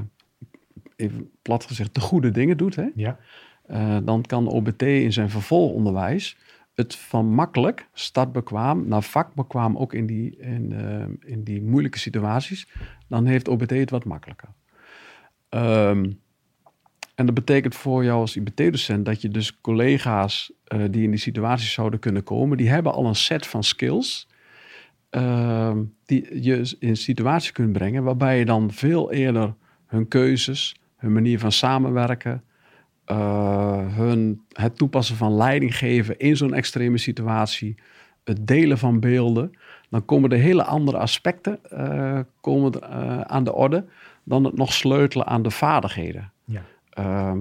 even plat gezegd, de goede dingen doet, hè? Ja. dan kan OBT in zijn vervolgonderwijs het van makkelijk, startbekwaam, naar vakbekwaam ook in die, in, in die moeilijke situaties, dan heeft OBT het wat makkelijker. Um, en dat betekent voor jou als IBT-docent dat je dus collega's uh, die in die situaties zouden kunnen komen, die hebben al een set van skills uh, die je in situaties kunt brengen waarbij je dan veel eerder hun keuzes, hun manier van samenwerken, uh, hun, het toepassen van leiding geven in zo'n extreme situatie, het delen van beelden, dan komen er hele andere aspecten uh, komen, aan de orde dan het nog sleutelen aan de vaardigheden. Ehm,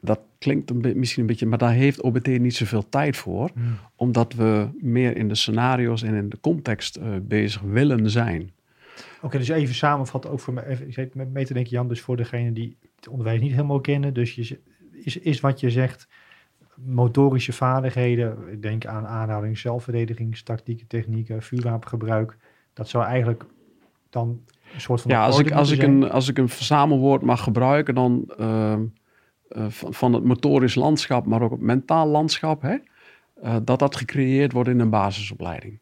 dat klinkt een misschien een beetje, maar daar heeft OBT niet zoveel tijd voor, hmm. omdat we meer in de scenario's en in de context uh, bezig willen zijn. Oké, dus even samenvatten, ook voor me, even, mee te denken, Jan, dus voor degene die het onderwijs niet helemaal kennen. Dus je, is, is wat je zegt, motorische vaardigheden, ik denk aan aanhouding, zelfverdedigingstactieken, technieken, vuurwapengebruik. Dat zou eigenlijk dan een soort van... Ja, als ik, als, ik een, als ik een verzamelwoord mag gebruiken, dan ehm, eh, van, van het motorisch landschap, maar ook het mentaal landschap, hè, eh, dat dat gecreëerd wordt in een basisopleiding.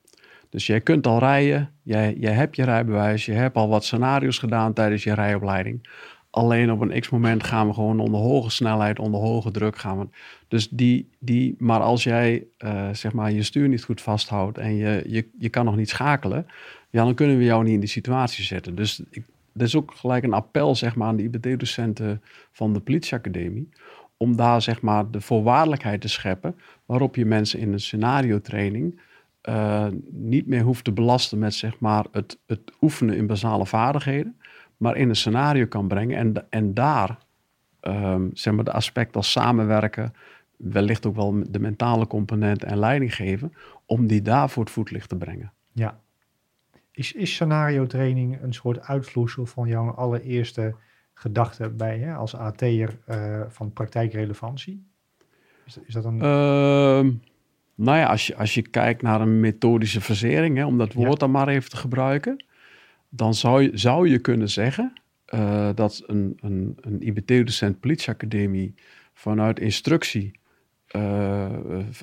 Dus jij kunt al rijden, jij, jij hebt je rijbewijs, je hebt al wat scenario's gedaan tijdens je rijopleiding. Alleen op een x-moment gaan we gewoon onder hoge snelheid, onder hoge druk gaan we. Dus die, die maar als jij eh, zeg maar je stuur niet goed vasthoudt en je, je, je kan nog niet schakelen, ja, dan kunnen we jou niet in die situatie zetten. Dus ik, dat is ook gelijk een appel zeg maar, aan de IBT-docenten van de politieacademie. Om daar zeg maar, de voorwaardelijkheid te scheppen waarop je mensen in een scenario-training eh, niet meer hoeft te belasten met zeg maar, het, het oefenen in basale vaardigheden, maar in een scenario kan brengen en, en daar ehm, zeg maar, de aspecten als samenwerken, wellicht ook wel de mentale component en leiding geven, om die daar voor het voetlicht te brengen. Ja. Is, is scenario training een soort uitvloeisel van jouw allereerste gedachte bij hè, als AT'er eh van praktijkrelevantie? Is, is dat een... Ehm, nou ja, als je, als je kijkt naar een methodische versering, hè, om dat woord Ja. dan maar even te gebruiken, dan zou je, zou je kunnen zeggen eh, dat een, een, een IBT-docent politieacademie vanuit instructie eh,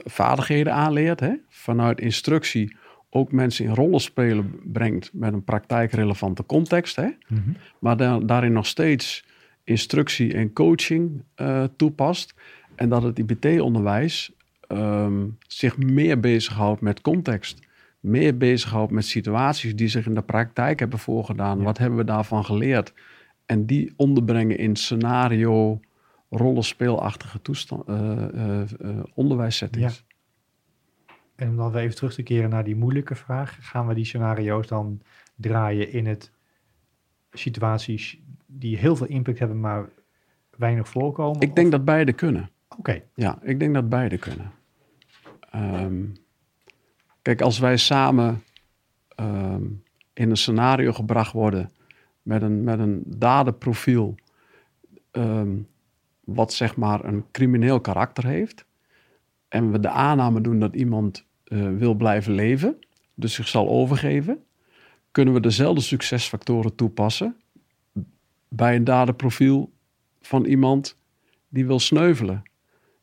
vaardigheden aanleert, hè? vanuit instructie ook mensen in rollen spelen brengt met een praktijkrelevante context, hè? Mhm. maar da- daarin nog steeds instructie en coaching eh, toepast. En dat het IBT-onderwijs ehm, zich meer bezighoudt met context. Meer bezighoudt met situaties die zich in de praktijk hebben voorgedaan. Ja. Wat hebben we daarvan geleerd? En die onderbrengen in scenario, rollenspeelachtige toestand, eh, eh, onderwijssettings. En om dan weer even terug te keren naar die moeilijke vraag, gaan we die scenario's dan draaien in het situaties die heel veel impact hebben, maar weinig voorkomen? Ik denk Of- dat beide kunnen. Oké, Ja, ik denk dat beide kunnen. Ehm, kijk, als wij samen ehm, in een scenario gebracht worden met een, met een dadenprofiel, ehm, wat zeg maar een crimineel karakter heeft, en we de aanname doen dat iemand eh, wil blijven leven, dus zich zal overgeven, kunnen we dezelfde succesfactoren toepassen bij een dadenprofiel van iemand die wil sneuvelen.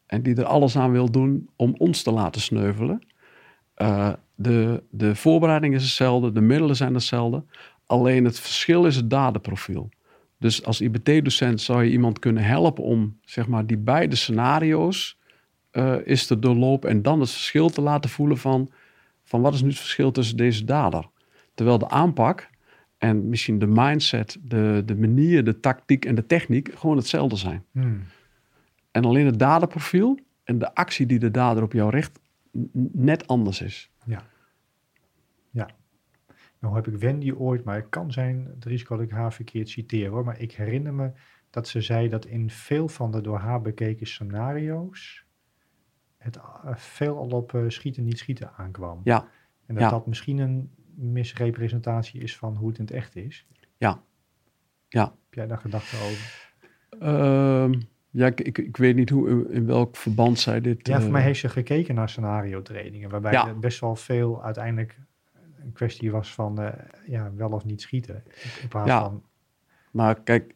En die er alles aan wil doen om ons te laten sneuvelen. Eh, de, de voorbereiding is hetzelfde, de middelen zijn hetzelfde. Alleen het verschil is het dadenprofiel. Dus als IBT-docent zou je iemand kunnen helpen om zeg maar, die beide scenario's eh, is te doorlopen. En dan het verschil te laten voelen van, van wat is nu het verschil tussen deze dader. Terwijl de aanpak en misschien de mindset, de, de manier, de tactiek en de techniek gewoon hetzelfde zijn. Hmm. En alleen het daderprofiel en de actie die de dader op jou richt, net anders is. ja. Ja. Nou heb ik Wendy ooit, maar het kan zijn het risico dat ik haar verkeerd citeer hoor, maar ik herinner me dat ze zei dat in veel van de door haar bekeken scenario's het eh, veel al op eh, schieten niet schieten aankwam. Ja, En dat Ja. dat misschien een misrepresentatie is van hoe het in het echt is. Ja. Ja. Heb jij daar gedachten over? Ehm, ja ik, ik, ik weet niet hoe, in, welk verband zij dit... Ja, voor eh, mij heeft ze gekeken naar scenario trainingen, waarbij Ja. er best wel veel uiteindelijk een kwestie was van eh, ja, wel of niet schieten. In plaats Ja. van, Maar kijk,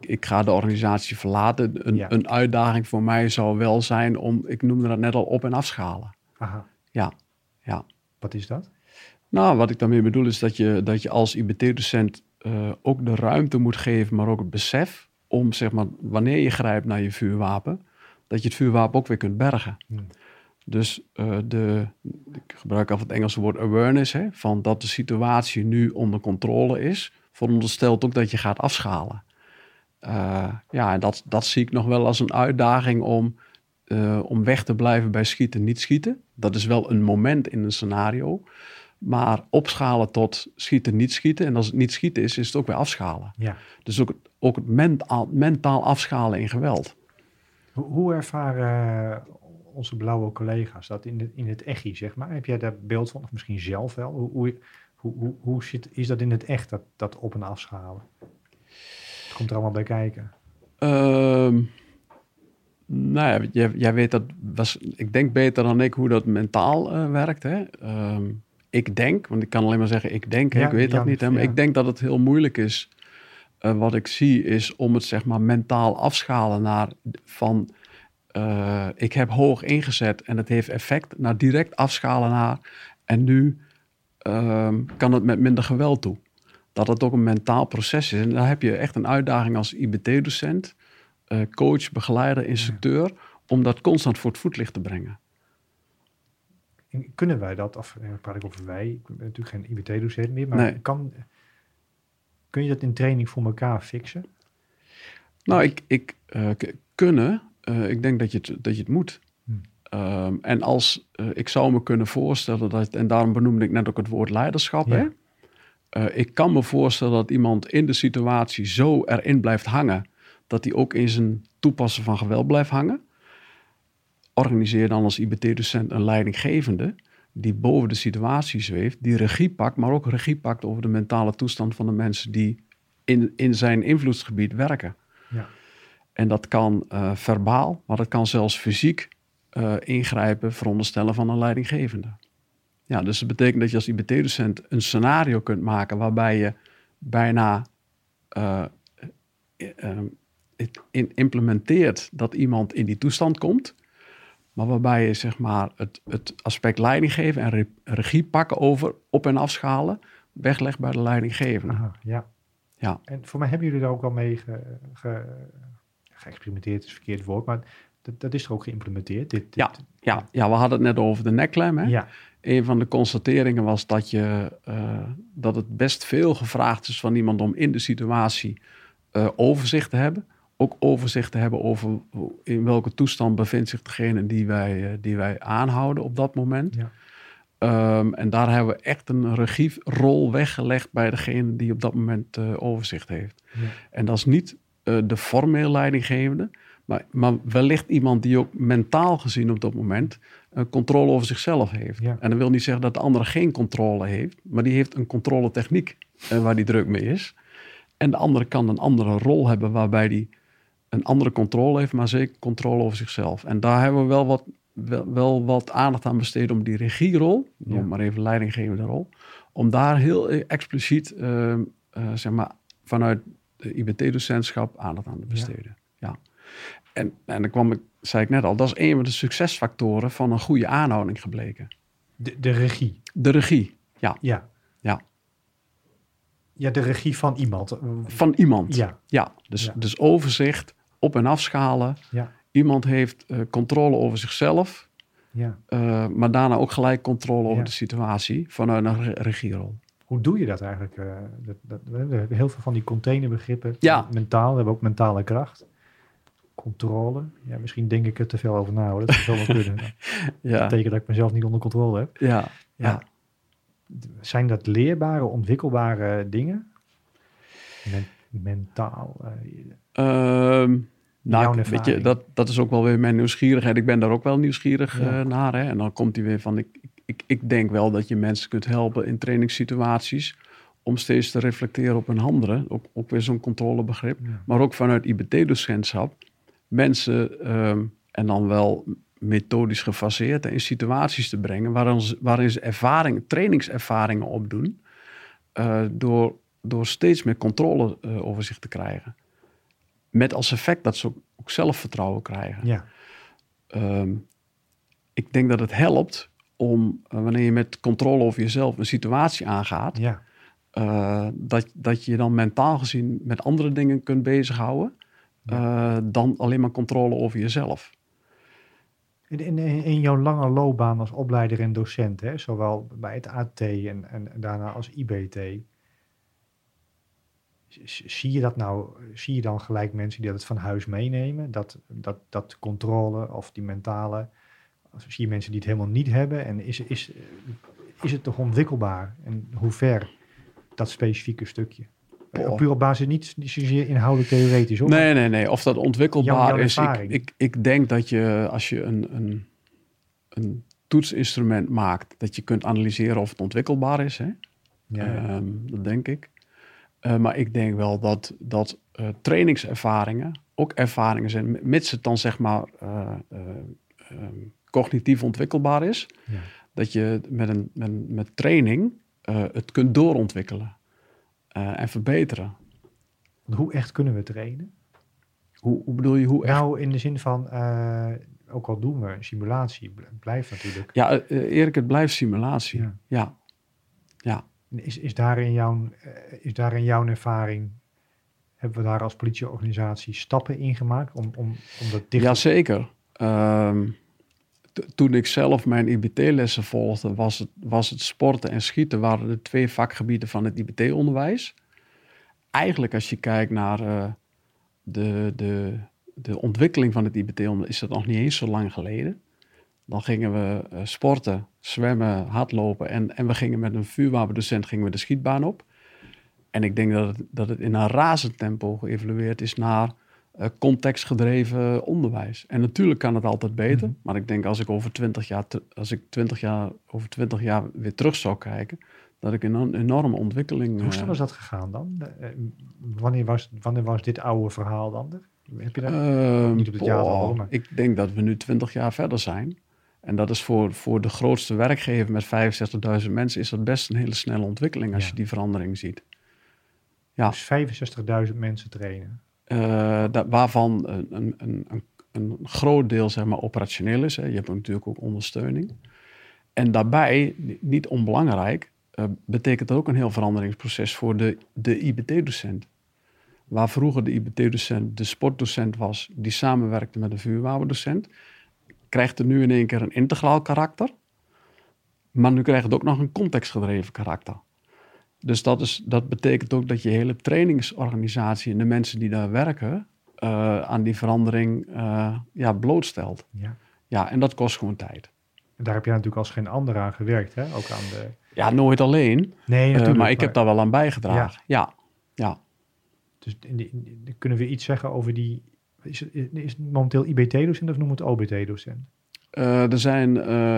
ik, ga de organisatie verlaten. Een, Ja. een uitdaging voor mij zou wel zijn om, ik noemde dat net al, op- en afschalen. aha, Ja, ja. wat is dat? Nou, wat ik daarmee bedoel is dat je, dat je als IBT-docent eh, ook de ruimte moet geven, maar ook het besef om, zeg maar, wanneer je grijpt naar je vuurwapen, dat je het vuurwapen ook weer kunt bergen. Hmm. Dus eh, de, ik gebruik altijd het Engelse woord awareness, hè, van dat de situatie nu onder controle is, veronderstelt ook dat je gaat afschalen. Eh, ja, dat, dat zie ik nog wel als een uitdaging om, eh, om weg te blijven bij schieten, niet schieten. Dat is wel een moment in een scenario. Maar opschalen tot schieten, niet schieten. En als het niet schieten is, is het ook weer afschalen. Ja. Dus ook, ook het mentaal, mentaal afschalen in geweld. Hoe, ervaren eh, onze blauwe collega's dat in het, in het echi, zeg maar? Heb jij daar beeld van, of misschien zelf wel? Hoe, hoe, Hoe, hoe, hoe zit, is dat in het echt, dat, dat op- en afschalen? Komt er allemaal bij kijken. Ehm, nou ja, jij, jij weet dat, was, ik denk beter dan ik hoe dat mentaal eh, werkt. Hè? Ehm, ik denk, want ik kan alleen maar zeggen ik denk, Ja, ik weet dat niet. Hè, maar ja. ik denk dat het heel moeilijk is. Eh, wat ik zie is om het zeg maar mentaal afschalen naar van eh, ik heb hoog ingezet en het heeft effect, naar direct afschalen naar en nu ehm, kan het met minder geweld toe. Dat het ook een mentaal proces is. En daar heb je echt een uitdaging als IBT-docent, eh, coach, begeleider, instructeur, om dat constant voor het voetlicht te brengen. En Kunnen wij dat, of eh, praat ik over wij, ik ben natuurlijk geen IBT-docent meer, maar Nee. kan, kun je dat in training voor elkaar fixen? Nou, ik, ik eh, kunnen, ik denk dat je het, dat je het moet. Hmm. Ehm, en als ik zou me kunnen voorstellen dat, en daarom benoemde ik net ook het woord leiderschap. Ja. Hè? Eh, ik kan me voorstellen dat iemand in de situatie zo erin blijft hangen, dat hij ook in zijn toepassen van geweld blijft hangen. Organiseer dan als IBT-docent een leidinggevende die boven de situatie zweeft, die regie pakt, maar ook regie pakt over de mentale toestand van de mensen die in, in zijn invloedsgebied werken. Ja. En dat kan eh, verbaal, maar dat kan zelfs fysiek eh, ingrijpen, veronderstellen van een leidinggevende. Ja, dus dat betekent dat je als IBT-docent een scenario kunt maken waarbij je bijna eh, eh, het in- implementeert dat iemand in die toestand komt, maar waarbij je zeg maar het, het aspect leiding geven en re- regie pakken over op- en afschalen weglegt bij de leidinggevende. Ja. Ja. En voor mij hebben jullie daar ook al mee ge, ge- geëxperimenteerd, is een verkeerd woord, maar dat, dat is er ook geïmplementeerd. Dit, dit- Ja, Ja, ja, we hadden het net over de nekklem. Hè? ja, Een van de constateringen was dat, je, eh, dat het best veel gevraagd is van iemand om in de situatie eh, overzicht te hebben. Ook overzicht te hebben over in welke toestand bevindt zich degene die wij, eh, die wij aanhouden op dat moment. Ja. Ehm, en daar hebben we echt een regierol weggelegd bij degene die op dat moment overzicht heeft. Ja. En dat is niet de formeel leidinggevende, maar, maar wellicht iemand die ook mentaal gezien op dat moment eh, controle over zichzelf heeft. Ja. En dat wil niet zeggen dat de andere geen controle heeft, maar die heeft een controletechniek eh, waar die druk mee is. En de andere kan een andere rol hebben waarbij die een andere controle heeft, maar zeker controle over zichzelf. En daar hebben we wel wat, wel, wel wat aandacht aan besteed om die regierol, Ja. noem maar even leidinggevende rol, om daar heel eh, expliciet, eh, eh, zeg maar, vanuit de IBT-docentschap aandacht aan te besteden. Ja. En, en dan kwam ik, zei ik net al, dat is een van de succesfactoren van een goede aanhouding gebleken. de, de regie. De regie, ja, Ja. Ja. Ja, de regie van iemand. Van iemand. Ja, Ja, dus, Ja. dus overzicht, op- en afschalen. ja, Iemand heeft eh, controle over zichzelf, ja. eh, maar daarna ook gelijk controle over Ja. de situatie vanuit een re- regierol. Hoe doe je dat eigenlijk? eh, dat, dat, we hebben heel veel van die containerbegrippen. Ja. Mentaal, we hebben ook mentale kracht. Controle. Ja, misschien denk ik er te veel over na. Hoor. Dat zou wel kunnen. Dat Ja, betekent dat ik mezelf niet onder controle heb. ja, ja. Zijn dat leerbare, ontwikkelbare dingen? Men- mentaal. Jouw nou, weet je, dat, dat is ook wel weer mijn nieuwsgierigheid. Ik ben daar ook wel nieuwsgierig Ja. eh, naar. Hè? En dan komt hij weer van, ik, ik, ik denk wel dat je mensen kunt helpen in trainingssituaties om steeds te reflecteren op hun handelen. Ook, ook weer zo'n controlebegrip. Ja. Maar ook vanuit IBT-docentschap mensen, ehm, en dan wel methodisch gefaseerd, in situaties te brengen waarin ze, waarin ze ervaring, trainingservaringen opdoen, eh, door, door steeds meer controle eh, over zich te krijgen. Met als effect dat ze ook, ook zelfvertrouwen krijgen. ja, Ehm, ik denk dat het helpt om, eh, wanneer je met controle over jezelf een situatie aangaat, ja, dat, dat je je dan mentaal gezien met andere dingen kunt bezighouden eh, dan alleen maar controle over jezelf. In, in, in jouw lange loopbaan als opleider en docent, hè, zowel bij het AT en, en daarna als IBT, zie je dat nou, zie je dan gelijk mensen die dat van huis meenemen, dat, dat, dat controle of die mentale, zie je mensen die het helemaal niet hebben en is, is, is het toch ontwikkelbaar en hoe ver dat specifieke stukje? Puur op basis niet, zozeer inhoudelijk theoretisch hoor. Nee, nee, nee. Of dat ontwikkelbaar Jouw- jouw is. Ik, ik, ik denk dat je als je een, een, een toetsinstrument maakt, dat je kunt analyseren of het ontwikkelbaar is. Hè? Ja. Ehm, dat denk ik. Eh, maar ik denk wel dat, dat eh, trainingservaringen ook ervaringen zijn, mits het dan zeg maar eh, eh, ehm, cognitief ontwikkelbaar is, Ja. dat je met, een, met, met training het kunt doorontwikkelen eh, en verbeteren. Hoe echt kunnen we trainen? Hoe, hoe bedoel je, hoe echt? Nou, in de zin van, eh, ook al doen we een simulatie, bl- blijft natuurlijk. Ja, eh, Erik, het blijft simulatie. Ja. Ja. ja. Is, is, daar in jouw, is daar in jouw ervaring, hebben we daar als politieorganisatie stappen in gemaakt om, om, om dat dichter Jazeker. Ehm toen ik zelf mijn IBT-lessen volgde, was het, was het sporten en schieten waren de twee vakgebieden van het IBT-onderwijs. Eigenlijk als je kijkt naar eh, de, de, de ontwikkeling van het IBT-onderwijs, is dat nog niet eens zo lang geleden. Dan gingen we eh, sporten, zwemmen, hardlopen en, en we gingen met een vuurwapendocent gingen we de schietbaan op. En ik denk dat het, dat het in een razend tempo geëvolueerd is naar contextgedreven onderwijs. En natuurlijk kan het altijd beter, Mhm. maar ik denk als ik over 20 jaar, als ik 20 jaar over 20 jaar weer terug zou kijken, dat ik een enorm- enorme ontwikkeling. Hoe eh, snel is dat gegaan dan? Eh, eh, wanneer, was, wanneer was dit oude verhaal dan? er? Heb je dat? Ehm, Niet op het maar- Ik denk dat we nu 20 jaar verder zijn. En dat is voor, voor de grootste werkgever met 65.000 mensen is dat best een hele snelle ontwikkeling als Ja. je die verandering ziet. Ja. Dus 65.000 mensen trainen. Eh, waarvan een, een, een, een, groot deel zeg maar, operationeel is. Hè. Je hebt natuurlijk ook ondersteuning. En daarbij, ni- niet onbelangrijk, eh, betekent dat ook een heel veranderingsproces voor de, de IBT-docent. Waar vroeger de IBT-docent de sportdocent was, die samenwerkte met de vuurwapendocent, krijgt er nu in één keer een integraal karakter. Maar nu krijgt het ook nog een contextgedreven karakter. Dus dat, is, dat betekent ook dat je hele trainingsorganisatie en de mensen die daar werken eh, aan die verandering eh, ja, blootstelt. Ja. Ja, en dat kost gewoon tijd. En daar heb jij natuurlijk als geen ander aan gewerkt, hè? Ook aan de... Ja, nooit alleen, Nee, eh, natuurlijk. maar ik heb daar wel aan bijgedragen. Ja, ja. Dus in die- in die- kunnen we iets zeggen over die... Is het, is momenteel IBT-docent of noem het OBT-docent? Er zijn,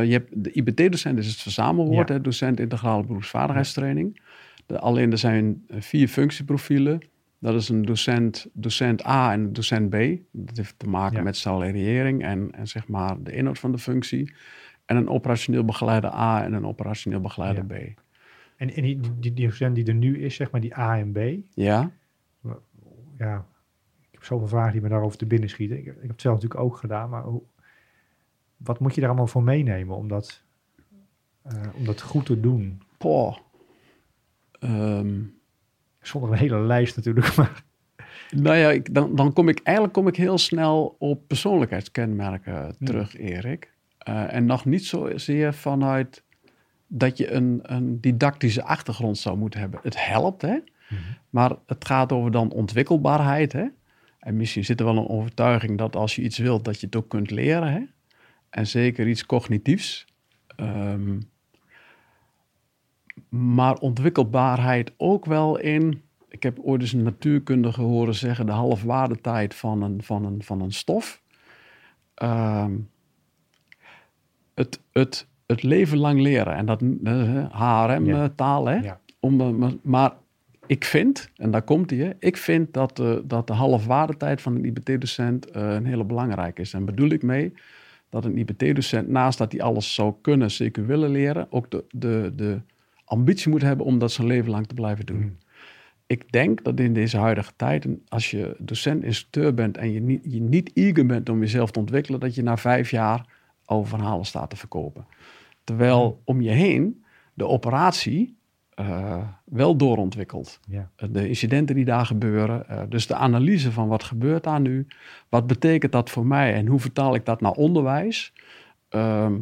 je hebt, de IBT-docent is het verzamelwoord, Ja. hè, docent integrale beroepsvaardigheidstraining. De, alleen er zijn eh, vier functieprofielen. Dat is een docent, docent A en docent B. Dat heeft te maken Ja. met salariering en, en zeg maar de inhoud van de functie. En een operationeel begeleider A en een operationeel begeleider B. En, en die, die, die docent die er nu is, zeg maar die A en B. Ja, Ja, ik heb zoveel vragen die me daarover te binnen schieten. Ik, ik heb het zelf natuurlijk ook gedaan, maar hoe, wat moet je daar allemaal voor meenemen om dat, eh, om dat goed te doen? Poh. Ehm, Zonder een hele lijst natuurlijk, maar Nou ja, ik, dan, dan kom ik eigenlijk kom ik heel snel op persoonlijkheidskenmerken terug, Erik. Eh, en nog niet zozeer vanuit dat je een, een didactische achtergrond zou moeten hebben. Het helpt, hè? Maar het gaat over dan ontwikkelbaarheid, hè? En misschien zit er wel een overtuiging dat als je iets wilt, dat je het ook kunt leren, hè? En zeker iets cognitiefs. Ehm, maar ontwikkelbaarheid ook wel in. Ik heb ooit eens een natuurkundige horen zeggen: de halfwaardetijd van een, van een, van een stof. Ehm, het, het, het leven lang leren. En dat Ja. HRM-taal, hè? ja. Om, eh, maar, maar ik vind, en daar komt hij, ik vind dat, de dat de halfwaardetijd van een IBT-docent eh, een hele belangrijke is. En bedoel ik mee dat een IBT-docent, naast dat hij alles zou kunnen, zeker willen leren, ook de, de, de ambitie moet hebben om dat zijn leven lang te blijven doen. Mm. Ik denk dat in deze huidige tijd, als je docent-instructeur bent en je niet, je niet eager bent om jezelf te ontwikkelen, dat je na vijf jaar al verhalen staat te verkopen. Terwijl om je heen de operatie eh, wel doorontwikkelt. ja. De incidenten die daar gebeuren. eh, dus de analyse van wat gebeurt daar nu. Wat betekent dat voor mij en hoe vertaal ik dat naar onderwijs? Ehm,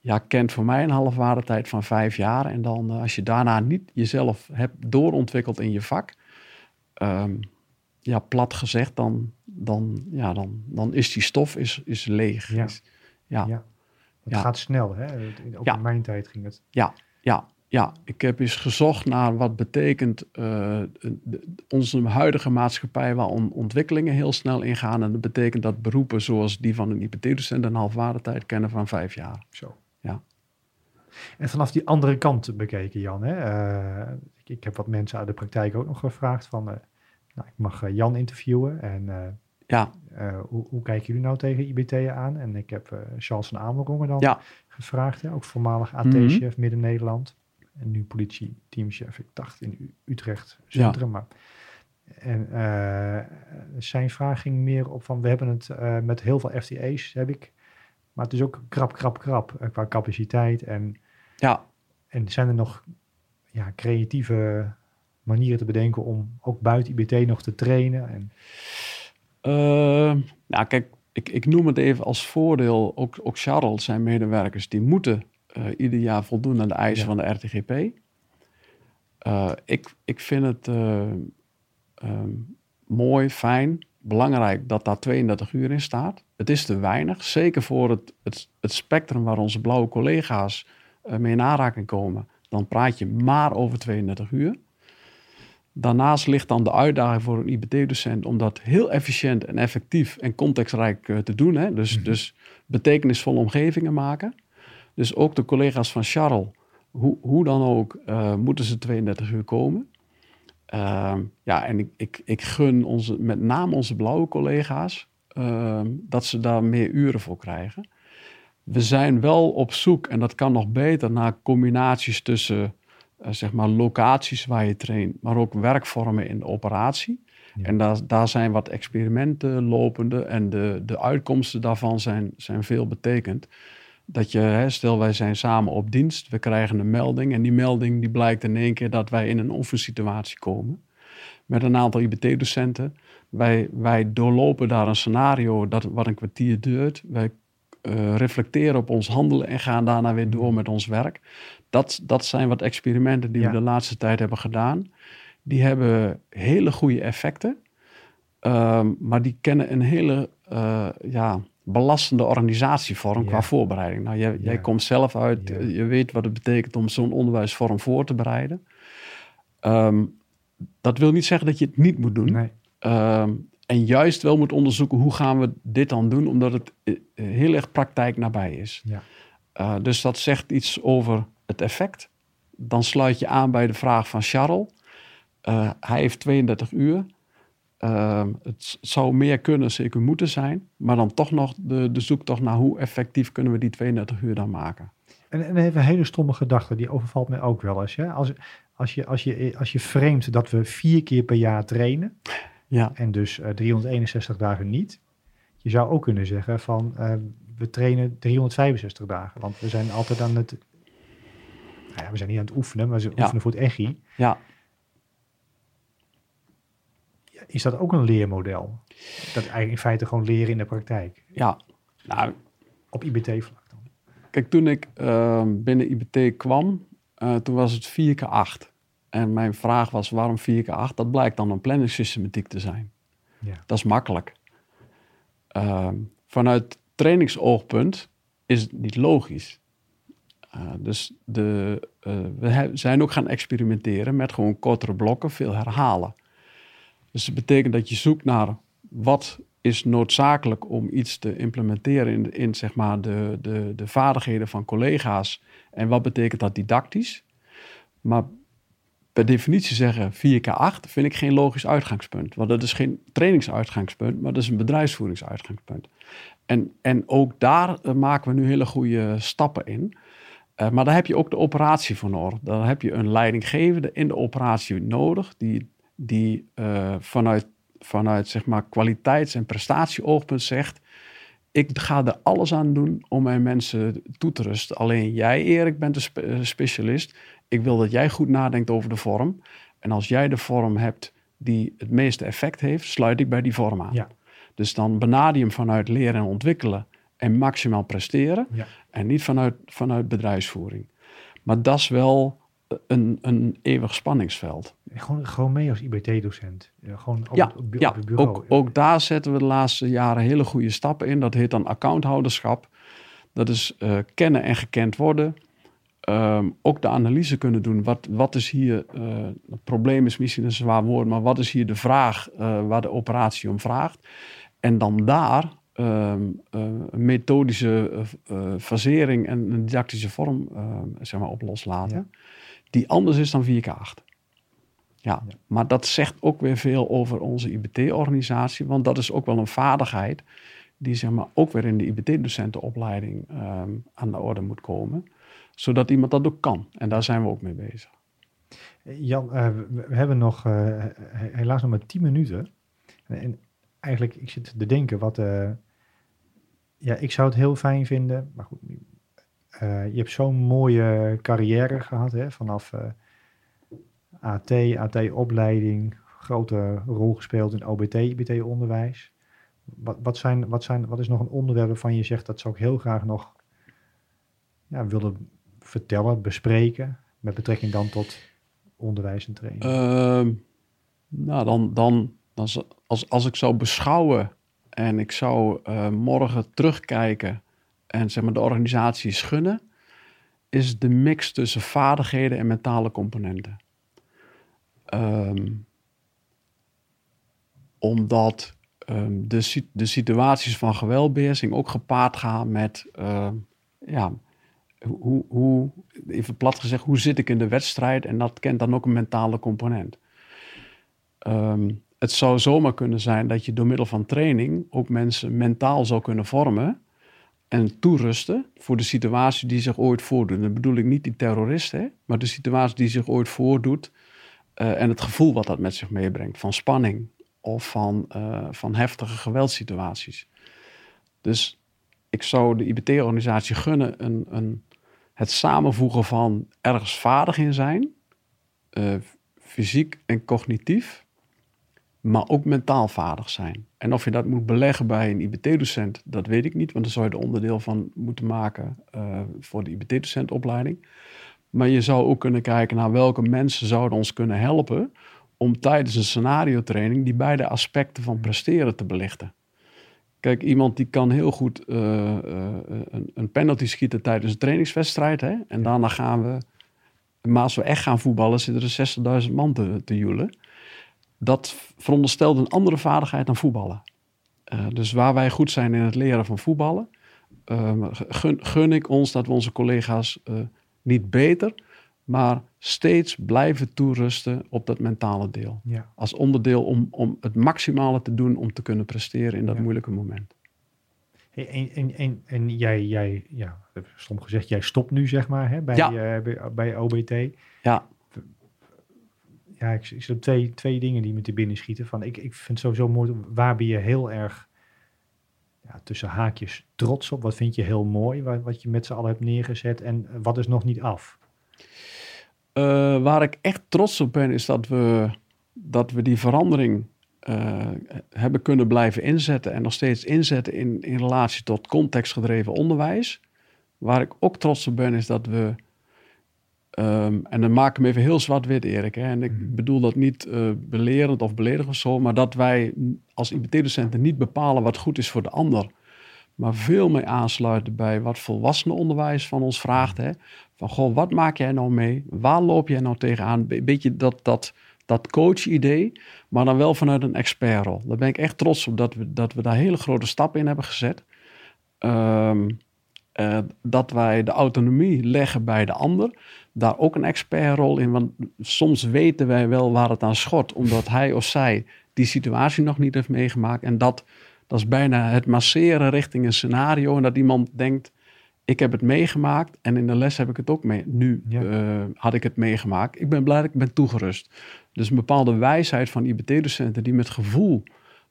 ja, kent voor mij een halfwaardetijd van vijf jaar. En dan eh, als je daarna niet jezelf hebt doorontwikkeld in je vak. ehm, ja, plat gezegd, dan, dan, ja, dan, dan is die stof is, is leeg. Ja. Is- ja. Ja. Het Ja. gaat snel, hè? Ook Ja. in mijn tijd ging het. Ja, ja, ja. Ik heb eens gezocht naar wat betekent eh, de- onze huidige maatschappij waar on- ontwikkelingen heel snel ingaan. En dat betekent dat beroepen zoals die van een IPT-docent een halfwaardetijd kennen van vijf jaar. Zo. En vanaf die andere kant bekeken, Jan. Hè? Uh, ik, ik, heb wat mensen uit de praktijk ook nog gevraagd van... Uh, nou, ik mag uh, Jan interviewen en ja. hoe, hoe, kijken jullie nou tegen IBT aan? En ik heb Charles van Amerongen dan ja. gevraagd, hè? ook voormalig AT-chef mhm. Midden-Nederland. En nu politie-teamchef, ik dacht in Utrecht Centrum. Ja. Maar en zijn vraag ging meer op van, we hebben het met heel veel FTA's, heb ik maar het is ook krap, krap, krap eh, qua capaciteit. En, ja. en zijn er nog ja, creatieve manieren te bedenken om ook buiten IBT nog te trainen? En... Uh, nou, kijk, ik, ik noem het even als voordeel. Ook, ook Charles, zijn medewerkers, die moeten uh, ieder jaar voldoen aan de eisen van de RTGP. Uh, ik, ik vind het ehm, mooi, fijn belangrijk dat daar 32 uur in staat. Het is te weinig, zeker voor het, het, het spectrum waar onze blauwe collega's mee in aanraking komen. Dan praat je maar over 32 uur. Daarnaast ligt dan de uitdaging voor een IBT-docent om dat heel efficiënt en effectief en contextrijk uh, te doen. Hè? Dus, mm dus betekenisvolle omgevingen maken. Dus ook de collega's van Charles, hoe, hoe dan ook, uh, moeten ze 32 uur komen. Ehm, ja, en ik, ik, ik gun onze, met name onze blauwe collega's ehm, dat ze daar meer uren voor krijgen. We zijn wel op zoek, en dat kan nog beter, naar combinaties tussen uh, zeg maar locaties waar je traint, maar ook werkvormen in de operatie. En daar, daar zijn wat experimenten lopende en de, de uitkomsten daarvan zijn, zijn veel betekend dat je, hè, stel wij zijn samen op dienst, we krijgen een melding en die melding die blijkt in één keer dat wij in een oefensituatie komen met een aantal IBT-docenten. Wij, wij doorlopen daar een scenario dat wat een kwartier duurt. Wij uh, reflecteren op ons handelen en gaan daarna weer door met ons werk. Dat, dat zijn wat experimenten die we de laatste tijd hebben gedaan. Die hebben hele goede effecten, uh, maar die kennen een hele uh, ja, belastende organisatievorm qua voorbereiding. Nou, jij, jij komt zelf uit, je weet wat het betekent om zo'n onderwijsvorm voor te bereiden. Um, dat wil niet zeggen dat je het niet moet doen. Nee. Um, en juist wel moet onderzoeken hoe gaan we dit dan doen, omdat het eh, heel erg praktijk nabij is. Ja. Uh, dus dat zegt iets over het effect. Dan sluit je aan bij de vraag van Charles. Uh, hij heeft 32 uur. Het zou meer kunnen, zeker moeten zijn. Maar dan toch nog de, de zoektocht naar hoe effectief kunnen we die 32 uur dan maken. En, en even een hele stomme gedachte, die overvalt mij ook wel eens. Hè? Als, als, je, als, je, als je framet dat we vier keer per jaar trainen, ja. en dus uh, eh, 361 dagen niet. Je zou ook kunnen zeggen van uh, we trainen 365 dagen. Want we zijn altijd aan het. Nou ja, we zijn niet aan het oefenen, maar ze oefenen voor het EGI. Ja is dat ook een leermodel? Dat eigenlijk in feite gewoon leren in de praktijk? Ja, nou... Op IBT-vlak dan? Kijk, toen ik uh, binnen IBT kwam, toen was het 4 keer 8. En mijn vraag was, waarom 4 keer 8? Dat blijkt dan een planningssystematiek te zijn. Ja. Dat is makkelijk. Uh, vanuit trainingsoogpunt is het niet logisch. Uh, dus de, uh, we zijn ook gaan experimenteren met gewoon kortere blokken, veel herhalen. Dus het betekent dat je zoekt naar wat is noodzakelijk om iets te implementeren in, in zeg maar de, de, de vaardigheden van collega's. En wat betekent dat didactisch? Maar per definitie zeggen 4K8 vind ik geen logisch uitgangspunt. Want dat is geen trainingsuitgangspunt, maar dat is een bedrijfsvoeringsuitgangspunt. En, en ook daar eh, maken we nu hele goede stappen in. Uh, maar daar heb je ook de operatie voor nodig. Daar heb je een leidinggevende in de operatie nodig die die uh, vanuit, vanuit zeg maar kwaliteits- en prestatieoogpunt zegt: Ik ga er alles aan doen om mijn mensen toe te rusten. Alleen jij, Erik, bent eh, specialist. Ik wil dat jij goed nadenkt over de vorm. En als jij de vorm hebt die het meeste effect heeft, sluit ik bij die vorm aan. Ja. Dus dan benader je hem vanuit leren en ontwikkelen en maximaal presteren. Ja. En niet vanuit, vanuit bedrijfsvoering. Maar dat is wel een, een eeuwig spanningsveld. Gewoon, gewoon mee als IBT-docent. Gewoon op, ja, het, ja, bureau. Ook, ook daar zetten we de laatste jaren hele goede stappen in. Dat heet dan accounthouderschap. Dat is uh, kennen en gekend worden. Um, ook de analyse kunnen doen. Wat, wat is hier, uh, het probleem is misschien een zwaar woord, maar wat is hier de vraag uh, waar de operatie om vraagt? En dan daar ehm, eh, een methodische fasering en een didactische vorm ehm, zeg maar, op loslaten. Die anders is dan 4K8. Ja, ja, maar dat zegt ook weer veel over onze IBT-organisatie. Want dat is ook wel een vaardigheid die zeg maar, ook weer in de IBT-docentenopleiding ehm, aan de orde moet komen. Zodat iemand dat ook kan. En daar zijn we ook mee bezig. Jan, we, hebben nog helaas nog maar 10 minuten. En eigenlijk, ik zit te denken wat. Uh, ja, ik zou het heel fijn vinden. Maar goed, je hebt zo'n mooie carrière gehad. Hè, vanaf AT, AT-opleiding, grote rol gespeeld in OBT, IBT-onderwijs. Wat, wat, zijn, wat, zijn, wat is nog een onderwerp waarvan je zegt dat zou ik heel graag nog ja, willen vertellen, bespreken, met betrekking dan tot onderwijs en training? Ehm, nou, dan, dan als, als, als ik zou beschouwen en ik zou uh, morgen terugkijken en zeg maar de organisatie gunnen, is de mix tussen vaardigheden en mentale componenten. Um, omdat um, de, de situaties van geweldbeheersing ook gepaard gaan met, ja, hoe, hoe, even plat gezegd, hoe zit ik in de wedstrijd? En dat kent dan ook een mentale component. Um, het zou zomaar kunnen zijn dat je door middel van training ook mensen mentaal zou kunnen vormen en toerusten voor de situatie die zich ooit voordoet. Dan bedoel ik niet die terroristen, maar de situatie die zich ooit voordoet uh, en het gevoel wat dat met zich meebrengt van spanning of van, uh, van heftige geweldssituaties. Dus ik zou de IBT-organisatie gunnen een, een, het samenvoegen van ergens vaardig in zijn, uh, fysiek en cognitief, maar ook mentaal vaardig zijn. En of je dat moet beleggen bij een IBT-docent, dat weet ik niet, want daar zou je er onderdeel van moeten maken uh, voor de IBT-docentopleiding. Maar je zou ook kunnen kijken naar welke mensen zouden ons kunnen helpen om tijdens een scenario-training die beide aspecten van presteren te belichten. Kijk, iemand die kan heel goed uh, uh, een, een, penalty schieten tijdens een trainingswedstrijd. Hè? En daarna gaan we, maar als we echt gaan voetballen, zitten er 60.000 man te, te joelen dat veronderstelt een andere vaardigheid dan voetballen. Uh, dus waar wij goed zijn in het leren van voetballen, uh, gun, gun, ik ons dat we onze collega's niet beter, maar steeds blijven toerusten op dat mentale deel. Ja. Als onderdeel om, om het maximale te doen om te kunnen presteren in dat ja. moeilijke moment. Hey, en, en, en, en, jij, jij, ja, stom gezegd, jij stopt nu zeg maar hè, bij, ja. bij, bij OBT. Ja ja, ik, ik zie twee, twee dingen die me te binnen schieten. Van, ik, ik vind het sowieso mooi, waar ben je heel erg ja, tussen haakjes trots op? Wat vind je heel mooi, wat, wat je met z'n allen hebt neergezet? En wat is nog niet af? Uh, waar ik echt trots op ben, is dat we, dat we die verandering uh, hebben kunnen blijven inzetten. En nog steeds inzetten in, in relatie tot contextgedreven onderwijs. Waar ik ook trots op ben, is dat we Um, en dan maak ik hem even heel zwart-wit, Erik. Hè? En ik mhm. bedoel dat niet uh, belerend of beledigend of zo, maar dat wij als IBT-docenten niet bepalen wat goed is voor de ander. Maar veel meer aansluiten bij wat volwassenenonderwijs van ons vraagt. Hè? Van, goh, wat maak jij nou mee? Waar loop jij nou tegenaan? Een beetje dat, dat, dat coach-idee, maar dan wel vanuit een expertrol. Daar ben ik echt trots op dat we, dat we daar hele grote stappen in hebben gezet. Um, uh, dat wij de autonomie leggen bij de ander daar ook een expertrol in. Want soms weten wij wel waar het aan schort, omdat hij of zij die situatie nog niet heeft meegemaakt. En dat, dat is bijna het masseren richting een scenario. En dat iemand denkt, ik heb het meegemaakt en in de les heb ik het ook mee. Nu uh, had ik het meegemaakt. Ik ben blij dat ik ben toegerust. Dus een bepaalde wijsheid van IBT-docenten die met gevoel,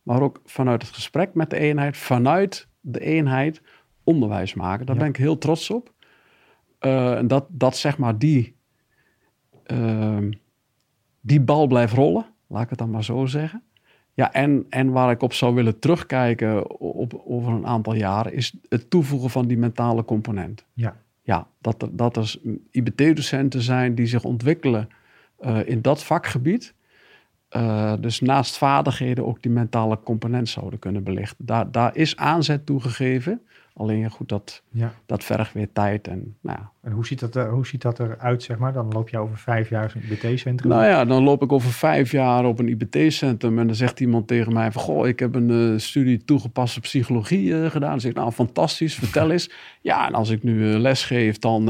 maar ook vanuit het gesprek met de eenheid, vanuit de eenheid onderwijs maken. Daar ben ik heel trots op. Uh, en dat, dat zeg maar die, uh, die bal blijft rollen, laat ik het dan maar zo zeggen. Ja, en, en waar ik op zou willen terugkijken op, over een aantal jaren, is het toevoegen van die mentale component. Ja. Ja, dat er, dat er IBT-docenten zijn die zich ontwikkelen uh, in dat vakgebied. Uh, dus naast vaardigheden ook die mentale component zouden kunnen belichten. Daar, daar is aanzet toegegeven Alleen goed, dat, Ja. dat vergt weer tijd. En, nou, ja. En hoe ziet, dat er, hoe ziet dat eruit, zeg maar? Dan loop je over vijf jaar zo'n IBT-centrum. nou ja, dan loop ik over vijf jaar op een IBT-centrum en dan zegt iemand tegen mij van, goh, ik heb een eh, studie toegepaste psychologie eh, gedaan. Dan zeg ik, nou, fantastisch, vertel eens. Ja, en als ik nu eh, les geef, dan,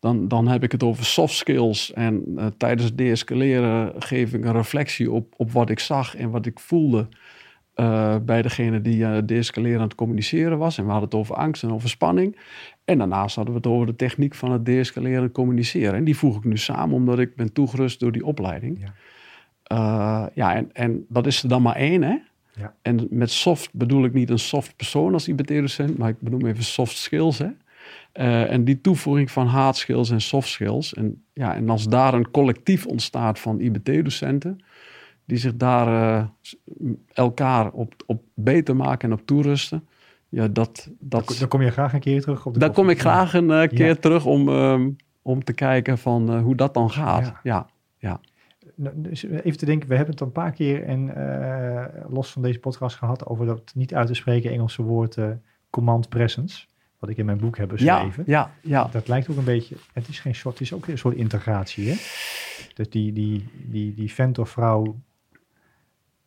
dan, dan heb ik het over soft skills. En tijdens het deescaleren geef ik een reflectie op, op wat ik zag en wat ik voelde. Eh, bij degene die uh, deescaleren aan het communiceren was. En we hadden het over angst en over spanning. En daarnaast hadden we het over de techniek van het deescaleren en communiceren. En die voeg ik nu samen, omdat ik ben toegerust door die opleiding. Ja. Uh, ja, en, en dat is er dan maar één, hè? Ja. En met soft bedoel ik niet een soft persoon als IBT-docent, maar ik bedoel even soft skills, hè? Uh, en die toevoeging van hard skills en soft skills. En, ja, en als daar een collectief ontstaat van IBT-docenten, die zich daar uh, elkaar op, op beter maken en op toerusten. Ja, dat, dat, Dan kom je graag een keer terug op de Daar kom ik graag een uh, keer ja. terug om, um, om te kijken van uh, hoe dat dan gaat. Ja, ja. ja. Dus even te denken, we hebben het een paar keer en los van deze podcast gehad over dat niet uit te spreken Engelse woord command presence. Wat ik in mijn boek heb beschreven. Ja, ja, ja. Dat lijkt ook een beetje, het is geen soort, het is ook een soort integratie. Hè? Dus die, die, die, die vent of vrouw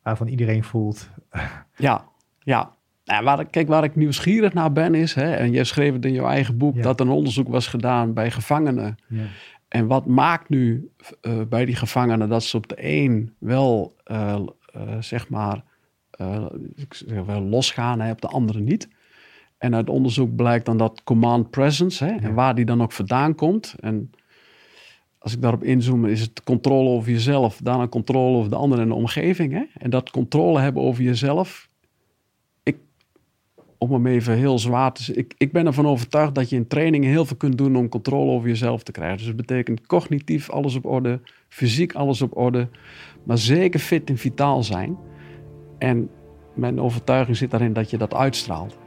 waarvan iedereen voelt. Ja, ja. Nou, waar, kijk, waar ik nieuwsgierig naar ben is, hè, en jij schreef het in jouw eigen boek, ja. dat een onderzoek was gedaan bij gevangenen. Ja. En wat maakt nu uh, bij die gevangenen dat ze op de een wel, uh, uh, zeg maar, wel losgaan, hè, op de andere niet? En uit onderzoek blijkt dan dat command presence, hè, ja. en waar die dan ook vandaan komt. En als ik daarop inzoom, is het controle over jezelf, daarna controle over de ander en de omgeving. Hè? En dat controle hebben over jezelf, ik, om hem even heel zwaar te zeggen, ik, ik ben ervan overtuigd dat je in trainingen heel veel kunt doen om controle over jezelf te krijgen. Dus dat betekent cognitief alles op orde, fysiek alles op orde, maar zeker fit en vitaal zijn. En mijn overtuiging zit daarin dat je dat uitstraalt.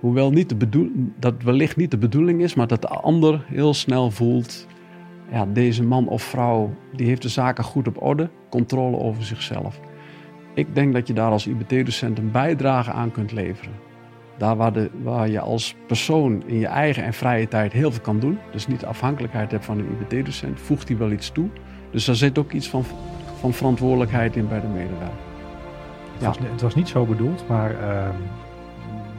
Hoewel niet de bedoel, dat wellicht niet de bedoeling is, maar dat de ander heel snel voelt ja, deze man of vrouw die heeft de zaken goed op orde, controle over zichzelf. Ik denk dat je daar als IBT-docent een bijdrage aan kunt leveren. Daar waar, de, waar je als persoon in je eigen en vrije tijd heel veel kan doen, dus niet afhankelijkheid hebt van een IBT-docent, voegt hij wel iets toe. Dus daar zit ook iets van, van verantwoordelijkheid in bij de medewerker. Het, ja. was, het was niet zo bedoeld, maar uh,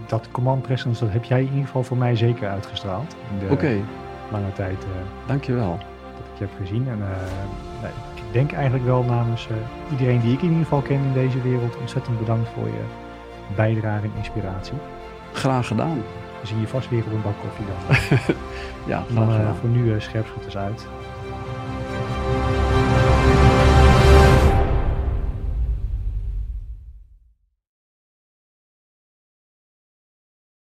dat command presence, dat heb jij in ieder geval voor mij zeker uitgestraald. Oké. Okay. Lange tijd. Uh, Dankjewel je heb gezien. En uh, nou, ik denk eigenlijk wel namens uh, iedereen die ik in ieder geval ken in deze wereld ontzettend bedankt voor je bijdrage en inspiratie. Graag gedaan. We zien je vast weer op een bak koffie dan. ja, dan uh, voor nu scherpschutters uit.